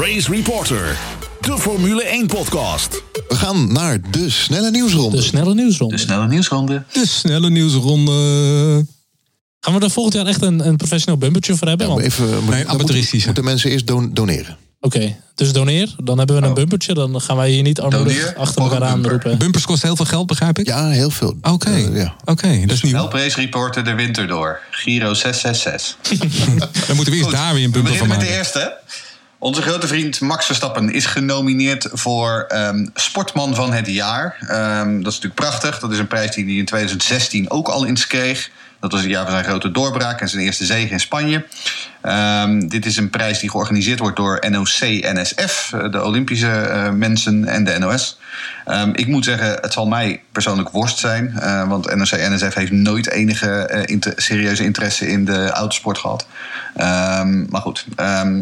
Race Reporter. De Formule 1 podcast. We gaan naar de snelle nieuwsronde. De snelle nieuwsronde. De snelle nieuwsronde. De snelle nieuwsronde. Gaan we er volgend jaar echt een, een professioneel bumpertje voor hebben? Ja, Want- even, Nee, dan amateuristische. moeten, moeten mensen eerst don- doneren. Oké, dus doneer. Dan hebben we een Oh. bumpertje. Dan gaan wij hier niet armoedig achter elkaar een aan bumper. roepen. Bumpers kosten heel veel geld, begrijp ik? Ja, heel veel. Oké, Eh, ja. oké, dat is nieuw. Help Race Reporter de winter door. Giro 666. Dan moeten we eerst Goed, daar weer een we bumper van beginnen met de maken. eerste. Onze grote vriend Max Verstappen is genomineerd voor ehm, Sportman van het Jaar. Ehm, dat is natuurlijk prachtig. Dat is een prijs die hij in 2016 ook al eens kreeg. Dat was het jaar van zijn grote doorbraak en zijn eerste zege in Spanje. Um, dit is een prijs die georganiseerd wordt door NOC-NSF, eh, de Olympische uh, mensen en de NOS. Um, ik moet zeggen, het zal mij persoonlijk worst zijn. Uh, want NOC-NSF heeft nooit enige serieuze interesse in de autosport gehad. Um, maar goed,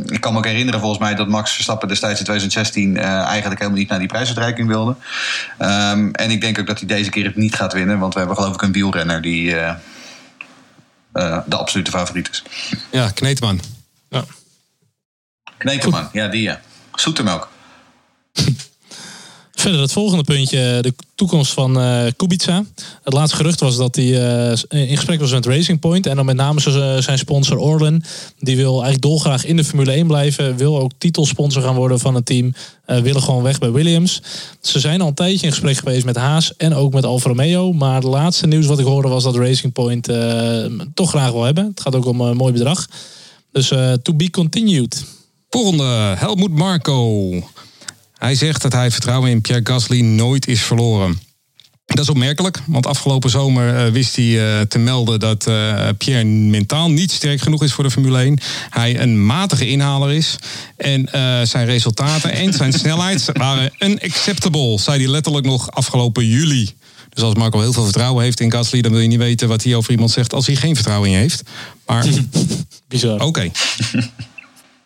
ik kan me ook herinneren volgens mij dat Max Verstappen destijds in 2016 eigenlijk helemaal niet naar die prijsuitreiking wilde. en ik denk ook dat hij deze keer het niet gaat winnen. Want we hebben geloof ik een wielrenner die uh, de absolute favoriet is. Ja, Kneteman. Ja. Kneteman, ja, die ja. Zoetemelk. Verder het volgende puntje, de toekomst van uh, Kubica. Het laatste gerucht was dat hij uh, in gesprek was met Racing Point. En dan met name zijn sponsor Orlen. Die wil eigenlijk dolgraag in de Formule 1 blijven. Wil ook titelsponsor gaan worden van het team. Uh, willen gewoon weg bij Williams. Ze zijn al een tijdje in gesprek geweest met Haas en ook met Alfa Romeo. Maar het laatste nieuws wat ik hoorde was dat Racing Point toch graag wil hebben. Het gaat ook om een mooi bedrag. Dus to be continued. Volgende, Helmoet Marco. Hij zegt dat hij het vertrouwen in Pierre Gasly nooit is verloren. Dat is opmerkelijk, want afgelopen zomer uh, wist hij uh, te melden dat uh, Pierre mentaal niet sterk genoeg is voor de Formule 1. Hij een matige inhaler is. En zijn resultaten en zijn snelheid waren unacceptable, zei hij letterlijk nog afgelopen juli. Dus als Marco heel veel vertrouwen heeft in Gasly, dan wil je niet weten wat hij over iemand zegt als hij geen vertrouwen in je heeft. Maar. Bizar. Oké. Okay.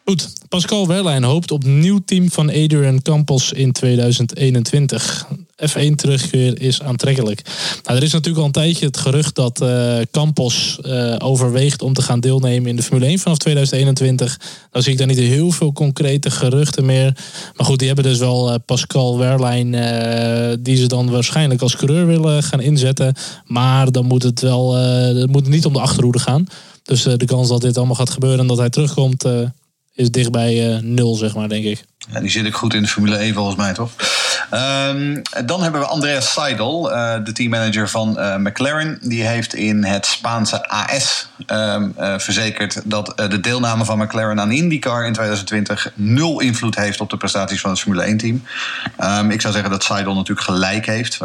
Goed, Pascal Wehrlein hoopt op nieuw team van Adrian Campos in 2021. F1 terugkeer is aantrekkelijk. Nou, er is natuurlijk al een tijdje het gerucht dat uh, Campos uh, overweegt om te gaan deelnemen in de Formule 1 vanaf 2021. Dan zie ik daar niet heel veel concrete geruchten meer. Maar goed, die hebben dus wel uh, Pascal Wehrlein, die ze dan waarschijnlijk als coureur willen gaan inzetten. Maar dan moet het wel, het moet niet om de achterhoede gaan. Dus de kans dat dit allemaal gaat gebeuren en dat hij terugkomt, is dichtbij uh, nul, zeg maar, denk ik. Die zit ik goed in de Formule 1 volgens mij, toch? Um, dan hebben we Andreas Seidel, uh, de teammanager van uh, McLaren. Die heeft in het Spaanse AS um, uh, verzekerd dat de deelname van McLaren aan IndyCar in 2020 nul invloed heeft op de prestaties van het Formule 1-team. Um, ik zou zeggen dat Seidel natuurlijk gelijk heeft.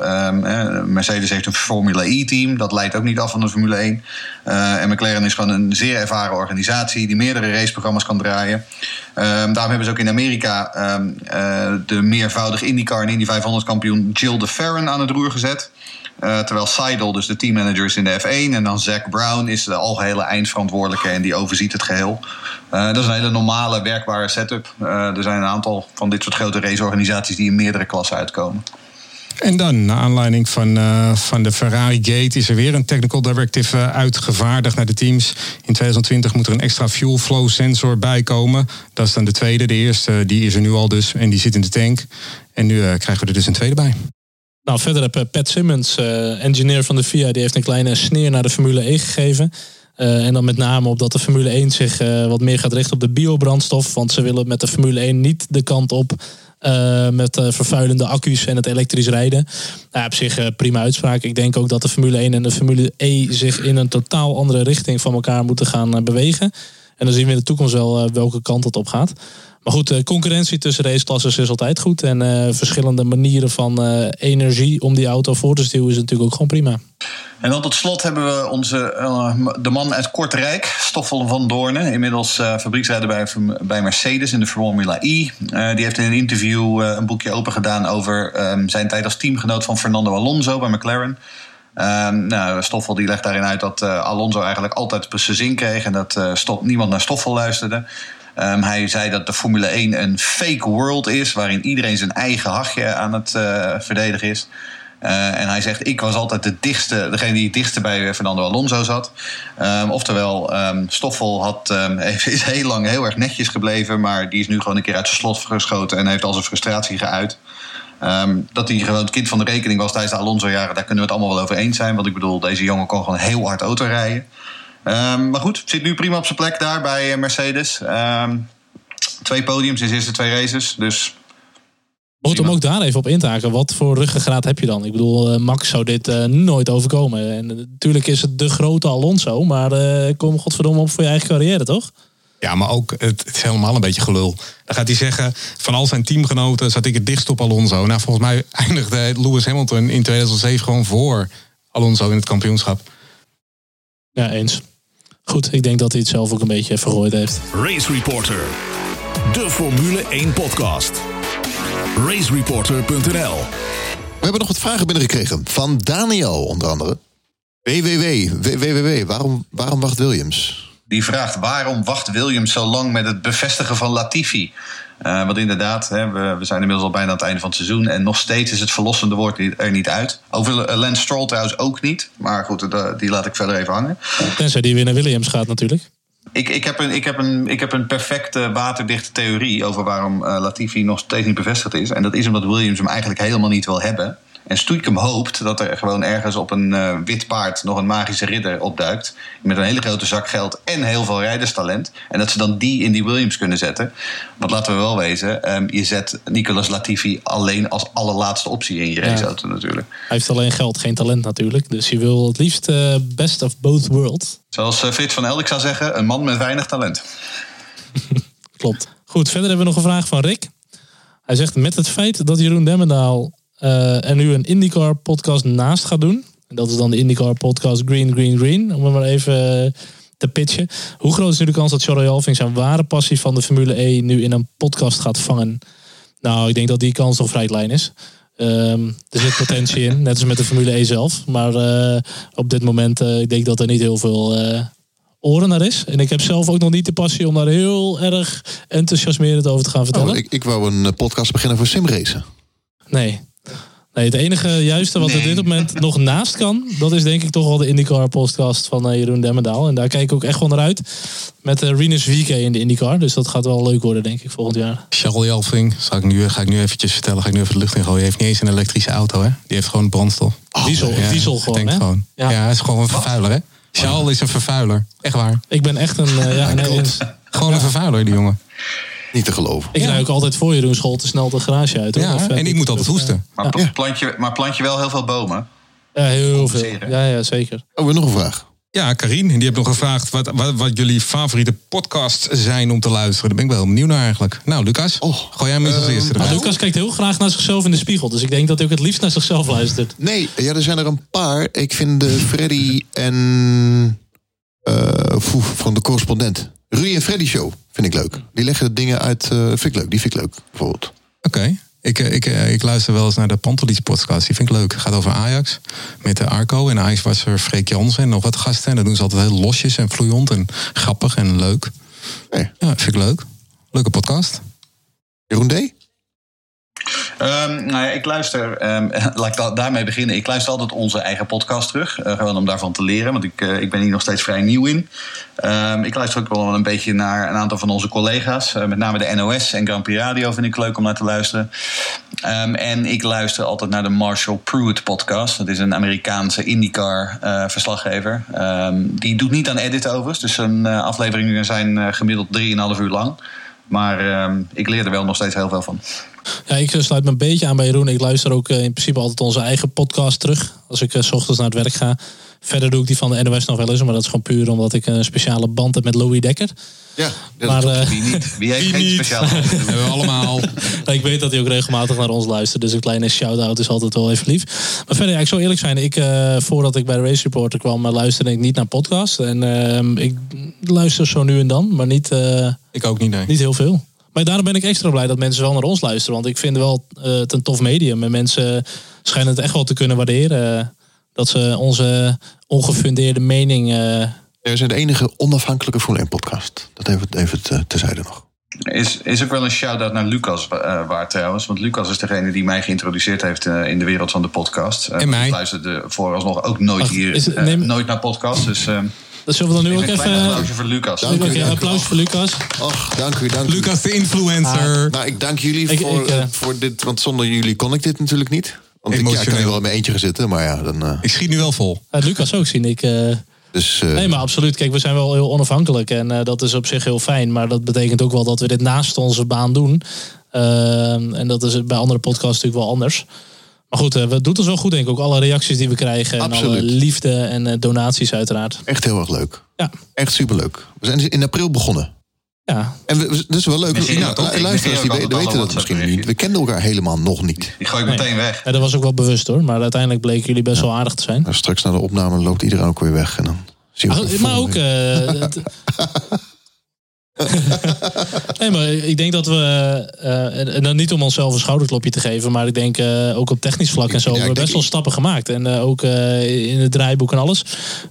Mercedes heeft een Formule E-team, dat leidt ook niet af van de Formule 1. en McLaren is gewoon een zeer ervaren organisatie die meerdere raceprogramma's kan draaien. daarom hebben ze ook in Amerika de meervoudig IndyCar en Indy 500 kampioen Jill de Ferren aan het roer gezet. Uh, terwijl Seidel, dus de teammanager, is in de F1. En dan Zack Brown is de algehele eindverantwoordelijke en die overziet het geheel. Uh, dat is een hele normale, werkbare setup. Er zijn een aantal van dit soort grote raceorganisaties die in meerdere klassen uitkomen. En dan, naar aanleiding van, uh, van de Ferrari Gate, is er weer een technical directive uh, uitgevaardigd naar de teams. In 2020 moet er een extra fuel flow sensor bij komen. Dat is dan de tweede. De eerste die is er nu al dus en die zit in de tank. En nu krijgen we er dus een tweede bij. Nou, verder heb Pat Simmons, engineer van de FIA, die heeft een kleine sneer naar de Formule E gegeven. En dan met name op dat de Formule 1 zich uh, wat meer gaat richten op de biobrandstof. Want ze willen met de Formule 1 niet de kant op uh, met vervuilende accu's en het elektrisch rijden. Nou, op zich prima uitspraak. Ik denk ook dat de Formule 1 en de Formule E zich in een totaal andere richting van elkaar moeten gaan bewegen. En dan zien we in de toekomst wel welke kant het op gaat. Maar goed, de concurrentie tussen raceklassen is altijd goed. En uh, verschillende manieren van uh, energie om die auto voor te stuwen is natuurlijk ook gewoon prima. En dan tot slot hebben we onze, de man uit Kortrijk, Stoffel van Doornen. Inmiddels fabrieksrijder bij, bij Mercedes in de Formula E. die heeft in een interview een boekje open gedaan over um, zijn tijd als teamgenoot van Fernando Alonso bij McLaren. Um, nou, Stoffel die legt daarin uit dat Alonso eigenlijk altijd zijn zin kreeg en dat niemand naar Stoffel luisterde. Um, hij zei dat de Formule 1 een fake world is, waarin iedereen zijn eigen hachje aan het uh, verdedigen is. Uh, en hij zegt, ik was altijd de dichtste, degene die het dichtste bij Fernando Alonso zat. Um, oftewel, um, Stoffel had, is heel lang heel erg netjes gebleven, maar die is nu gewoon een keer uit zijn slot geschoten en heeft al zijn frustratie geuit. dat hij gewoon het kind van de rekening was tijdens de Alonso-jaren, daar kunnen we het allemaal wel over eens zijn. Want ik bedoel, deze jongen kon gewoon heel hard auto rijden. Um, maar goed, zit nu prima op zijn plek daar bij eh, Mercedes. Um, twee podiums in zijn eerste twee races. Dus Goed om ook daar even op in te haken. Wat voor ruggengraat heb je dan? Ik bedoel, uh, Max zou dit uh, nooit overkomen. En natuurlijk is het de grote Alonso. Maar uh, kom godverdomme op voor je eigen carrière, toch? Ja, maar ook, het, het is helemaal een beetje gelul. Dan gaat hij zeggen, van al zijn teamgenoten zat ik het dichtst op Alonso. Nou, volgens mij eindigde Lewis Hamilton in 2007 gewoon voor Alonso in het kampioenschap. Ja, eens. Goed, ik denk dat hij het zelf ook een beetje vergooid heeft. Race Reporter. De Formule 1 podcast. Racereporter.nl We hebben nog wat vragen binnengekregen. Van Daniel, onder andere. WWW, WWW, waarom, waarom wacht Williams? Die vraagt waarom wacht Williams zo lang met het bevestigen van Latifi? Uh, want inderdaad, hè, we, we, zijn inmiddels al bijna aan het einde van het seizoen. En nog steeds is het verlossende woord er niet uit. Over Lance Stroll trouwens ook niet. Maar goed, die laat ik verder even hangen. Tenzij die weer naar Williams gaat natuurlijk. Ik, ik, heb een, ik, heb een, ik heb een perfecte waterdichte theorie over waarom uh, Latifi nog steeds niet bevestigd is. En dat is omdat Williams hem eigenlijk helemaal niet wil hebben. En Stoeikum hoopt dat er gewoon ergens op een uh, wit paard nog een magische ridder opduikt. Met een hele grote zak geld en heel veel rijderstalent. En dat ze dan die in die Williams kunnen zetten. Want laten we wel wezen, um, je zet Nicolas Latifi alleen als allerlaatste optie in je raceauto ja. natuurlijk. Hij heeft alleen geld, geen talent natuurlijk. Dus je wil het liefst uh, best of both worlds. Zoals uh, Frits van Eldik zou zeggen, een man met weinig talent. Klopt. Goed, verder hebben we nog een vraag van Rick. Hij zegt met het feit dat Jeroen Demmendaal uh, er nu een IndyCar podcast naast gaat doen. En dat is dan de IndyCar podcast Green, Green, Green. Om hem maar even uh, te pitchen. Hoe groot is nu de kans dat Charlie Alving zijn ware passie van de Formule E nu in een podcast gaat vangen? Nou, ik denk dat die kans nog vrij klein is. Um, er zit potentie in, net als met de Formule E zelf. Maar uh, op dit moment, ik denk dat er niet heel veel oren naar is. En ik heb zelf ook nog niet de passie om daar heel erg enthousiasmerend over te gaan vertellen. Oh, ik, ik wou een podcast beginnen voor simracen. Nee, Nee, het enige juiste wat nee. er dit moment nog naast kan, dat is denk ik toch wel de IndyCar podcast van uh, Jeroen Demmendaal. En daar kijk ik ook echt wel naar uit. Met uh, Rinus VK in de IndyCar. Dus dat gaat wel leuk worden, denk ik, volgend jaar. Charles Jelving, zal ik nu, ga ik nu eventjes vertellen, ga ik nu even de lucht in gooien. Hij heeft niet eens een elektrische auto, hè? Die heeft gewoon brandstof. Oh, diesel, ja, diesel gewoon, denk hè? Gewoon. Ja. ja, hij is gewoon een vervuiler, hè? Charles is een vervuiler. Echt waar. Ik ben echt een... Uh, ja, nee, gewoon een vervuiler, die jongen. Niet te geloven. Ik ja. ook altijd voor Jeroen School te snel de garage uit. Hoor. Ja, of, en ik moet altijd hoesten. Maar, pl plant je, maar plant je wel heel veel bomen? Ja, heel veel. Ja, ja, zeker. Oh, we nog een vraag. Ja, Karin, die heeft nog gevraagd wat, wat, wat, jullie favoriete podcasts zijn om te luisteren. Daar ben ik wel benieuwd naar eigenlijk. Nou, Lucas, oh, gooi jij hem eens als uh, eerste. Nou, Lucas kijkt heel graag naar zichzelf in de spiegel. Dus ik denk dat hij ook het liefst naar zichzelf luistert. Nee, ja, er zijn er een paar. Ik vind de Freddy en... Uh, van de correspondent. Rudy en Freddy Show vind ik leuk. Die leggen dingen uit, uh, vind ik leuk. Die vind ik leuk, bijvoorbeeld. Oké. Okay. Ik, ik, ik luister wel eens naar de Pantelis podcast. Die vind ik leuk. Het gaat over Ajax. Met de Arco. En Ajax was er Freek Jansen en nog wat gasten. En dat doen ze altijd heel losjes en vloeiend en grappig en leuk. Nee. Ja, vind ik leuk. Leuke podcast. Jeroen D? Um, nou ja, ik luister, um, laat ik daarmee beginnen. Ik luister altijd onze eigen podcast terug. Uh, gewoon om daarvan te leren, want ik, uh, ik ben hier nog steeds vrij nieuw in. Um, ik luister ook wel een beetje naar een aantal van onze collega's. Uh, met name de NOS en Grand Prix Radio vind ik leuk om naar te luisteren. en ik luister altijd naar de Marshall Pruitt podcast. Dat is een Amerikaanse IndyCar verslaggever. die doet niet aan edit overigens. Dus zijn afleveringen zijn gemiddeld 3,5 uur lang. Maar ik leer er wel nog steeds heel veel van. Ja, ik sluit me een beetje aan bij Jeroen. Ik luister ook in principe altijd onze eigen podcast terug. Als ik s ochtends naar het werk ga. Verder doe ik die van de NOS nog wel eens. Maar dat is gewoon puur omdat ik een speciale band heb met Louis Dekker. Ja, dat maar, uh, wie niet? Wie heeft geen speciale band? hebben we allemaal. ik weet dat hij ook regelmatig naar ons luistert. Dus een kleine shout-out is altijd wel even lief. Maar verder, ja, ik zou eerlijk zijn. Ik, uh, voordat ik bij de Race Reporter kwam, luisterde ik niet naar podcast. En uh, ik luister zo nu en dan. Maar niet, ik ook niet, nee. niet heel veel. Maar daarom ben ik extra blij dat mensen wel naar ons luisteren. Want ik vind wel uh, het een tof medium. En mensen schijnen het echt wel te kunnen waarderen. Dat ze onze ongefundeerde mening. Uh... We zijn de enige onafhankelijke Formule 1 podcast. Dat even, even te, terzijde nog. Is, is ook wel een shout-out naar Lucas uh, waard trouwens. Want Lucas is degene die mij geïntroduceerd heeft uh, in de wereld van de podcast. Uh, en mij. Ik luisterde vooralsnog ook nooit Ach, hier, neem... nooit naar podcast. Dus dat zullen we dan nu ook even... Een applausje voor Lucas. Dank u, ja, applaus voor Lucas. Och, dank u, dank u. Lucas de influencer. Ah, nou, ik dank jullie ik, voor, ik, uh, voor dit, want zonder jullie kon ik dit natuurlijk niet. Want ik, ja, ik kan er wel in mijn eentje gaan zitten, maar ja, dan... Uh... Ik schiet nu wel vol. Ja, Lucas ook zien. Ik, uh... Dus, uh... Nee, maar absoluut. Kijk, we zijn wel heel onafhankelijk en uh, dat is op zich heel fijn. Maar dat betekent ook wel dat we dit naast onze baan doen. Uh, en dat is bij andere podcasts natuurlijk wel anders. Maar goed, we doen het wel goed, denk ik. Ook alle reacties die we krijgen. Absoluut. En alle liefde en donaties, uiteraard. Echt heel erg leuk. Ja. Echt superleuk. We zijn in april begonnen. Ja, En we, het is wel leuk. Misschien Nou, luisteraars die weten, dat misschien niet. We kenden elkaar helemaal nog niet. Die gooi ik meteen weg. Ja, dat was ook wel bewust hoor. Maar uiteindelijk bleken jullie best wel aardig te zijn. Nou, straks na de opname loopt iedereen ook weer weg. En dan zien we Ach, elkaar maar ook. eh, nee, maar ik denk dat we. eh, en- en dan niet om onszelf een schouderklopje te geven. Maar ik denk eh, ook op technisch vlak en zo. Ja, hebben we best wel stappen gemaakt. En eh, ook eh, in het draaiboek en alles.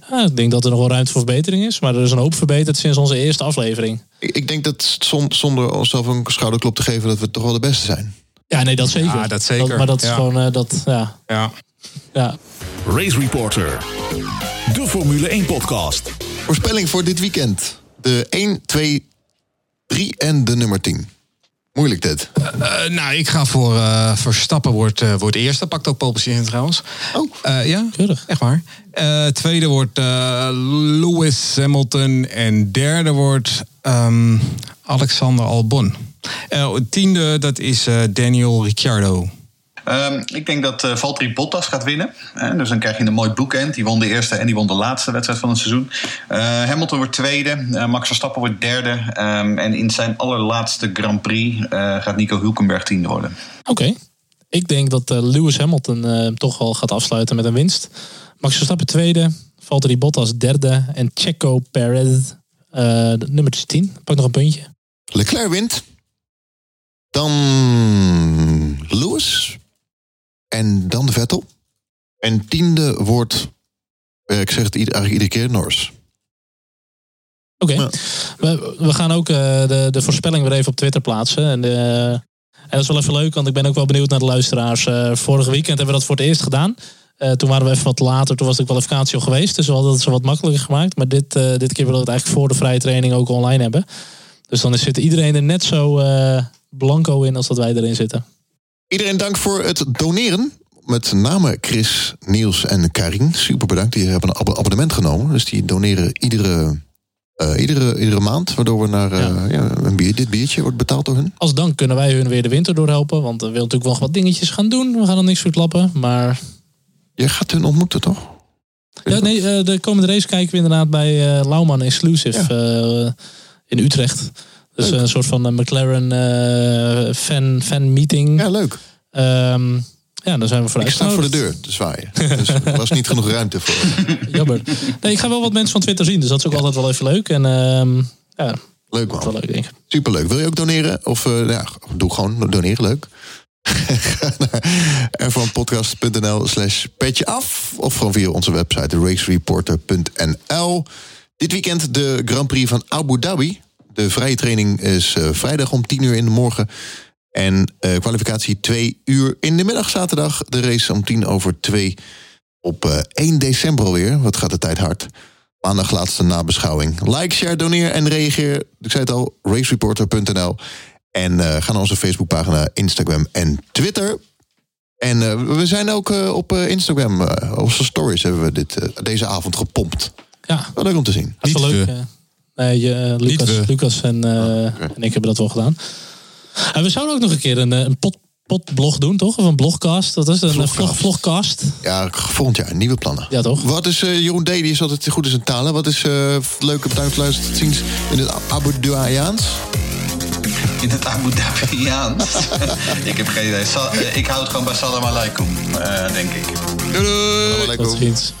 Ja, ik denk dat er nog wel ruimte voor verbetering is. Maar er is een hoop verbeterd sinds onze eerste aflevering. Ik, ik denk dat zon- zonder onszelf een schouderklop te geven... dat we toch wel de beste zijn. Ja, nee, dat zeker. Ja, dat zeker. maar dat is Ja. gewoon. eh, dat, ja, Ja. ja. Race Reporter. De Formule 1 podcast. Voorspelling voor dit weekend. De 1, 2, 3 en de nummer 10. Moeilijk dit. Eh, nou, ik ga voor eh, Verstappen wordt, eh, wordt eerste. Pakt ook pole position trouwens. Oh. Eh, ja, Keurig. echt waar. Eh, tweede wordt eh, Lewis Hamilton. En derde wordt ehm, Alexander Albon. Eh, tiende, dat is eh, Daniel Ricciardo. Ehm, ik denk dat eh Valtteri Bottas gaat winnen. Eh, dus dan krijg je een mooi boekend. Die won de eerste en die won de laatste wedstrijd van het seizoen. Eh, Hamilton wordt tweede. Max Verstappen wordt derde. Ehm, en in zijn allerlaatste Grand Prix eh, gaat Nico Hulkenberg tiende worden. Oké. Ik denk dat Lewis Hamilton eh, toch wel gaat afsluiten met een winst. Max Verstappen tweede. Valtteri Bottas derde. En Checo Perez eh nummer 10. Pak nog een puntje. Leclerc wint. Dan Lewis. En dan Vettel. En tiende wordt, eh, ik zeg het eigenlijk iedere keer, Norris. Oké. Ja. We, we gaan ook eh, de, de voorspelling weer even op Twitter plaatsen. En, eh, en dat is wel even leuk, want ik ben ook wel benieuwd naar de luisteraars. Eh vorige weekend hebben we dat voor het eerst gedaan. Eh, toen waren we even wat later, toen was de kwalificatie al geweest. Dus we hadden het zo wat makkelijker gemaakt. Maar dit, eh, dit keer willen we het eigenlijk voor de vrije training ook online hebben. Dus dan zit iedereen er net zo eh, blanco in als dat wij erin zitten. Iedereen dank voor het doneren. Met name Chris, Niels en Karin. Super bedankt. Die hebben een ab- abonnement genomen. Dus die doneren iedere, eh, iedere, iedere maand. Waardoor we naar eh, ja. een bier, dit biertje wordt betaald door hun. Als dank kunnen wij hun weer de winter doorhelpen. Want we willen natuurlijk nog wat dingetjes gaan doen. We gaan er niks verklappen. Maar Je gaat hun ontmoeten, toch? Ja, nee, eh, de komende race kijken we inderdaad bij eh Lauman Exclusive eh, in Utrecht. Dus Leuk. een soort van eh, McLaren eh, fan, fan meeting. Ja, leuk. Ehm, ja, dan zijn we Ik vooruit. sta voor de deur te zwaaien. Dus er was niet genoeg ruimte voor. Jammer. Nee, ik ga wel wat mensen van Twitter zien, dus dat is ook altijd wel even leuk. En ehm, ja, Leuk wel man. leuk denk ik. Superleuk. Wil je ook doneren? Of eh, ja, doe gewoon doneren. Leuk. Ga naar f1podcast.nl slash petje af. Of gewoon via onze website racereporter.nl. Dit weekend de Grand Prix van Abu Dhabi. De vrije training is eh, vrijdag om 10 uur in de morgen. En eh, kwalificatie 2 uur in de middag zaterdag. De race om 10 over 2 op eh, 1 december alweer. Wat gaat de tijd hard. Maandag laatste nabeschouwing. Like, share, doneer en reageer. Ik zei het al, racereporter.nl. En eh, ga naar onze Facebookpagina, Instagram en Twitter. En eh, we zijn ook eh, op eh, Instagram, eh, onze stories hebben we dit, eh, deze avond gepompt. Ja, Wel leuk om te zien. dat is wel Niet leuk. Eh. nee, je, eh, Lucas. Lucas en, eh, en ik hebben dat wel gedaan. En we zouden ook nog een keer een, eh, een pot, potblog doen, toch? Of een blogcast. Dat is een Vlogcast. vlog, vlogcast. Ja, volgend jaar, nieuwe plannen. Ja, toch? Wat is, eh, Jeroen D, die is altijd goed in zijn talen. Wat is eh leuk om thuis luisteren te zien in het Abu Dhaiaans? In het Abu Dhabiaans. ik heb geen idee. Sa- eh, ik hou het gewoon bij Salam Aleikum, eh, denk ik. Doei doei! Tot ziens.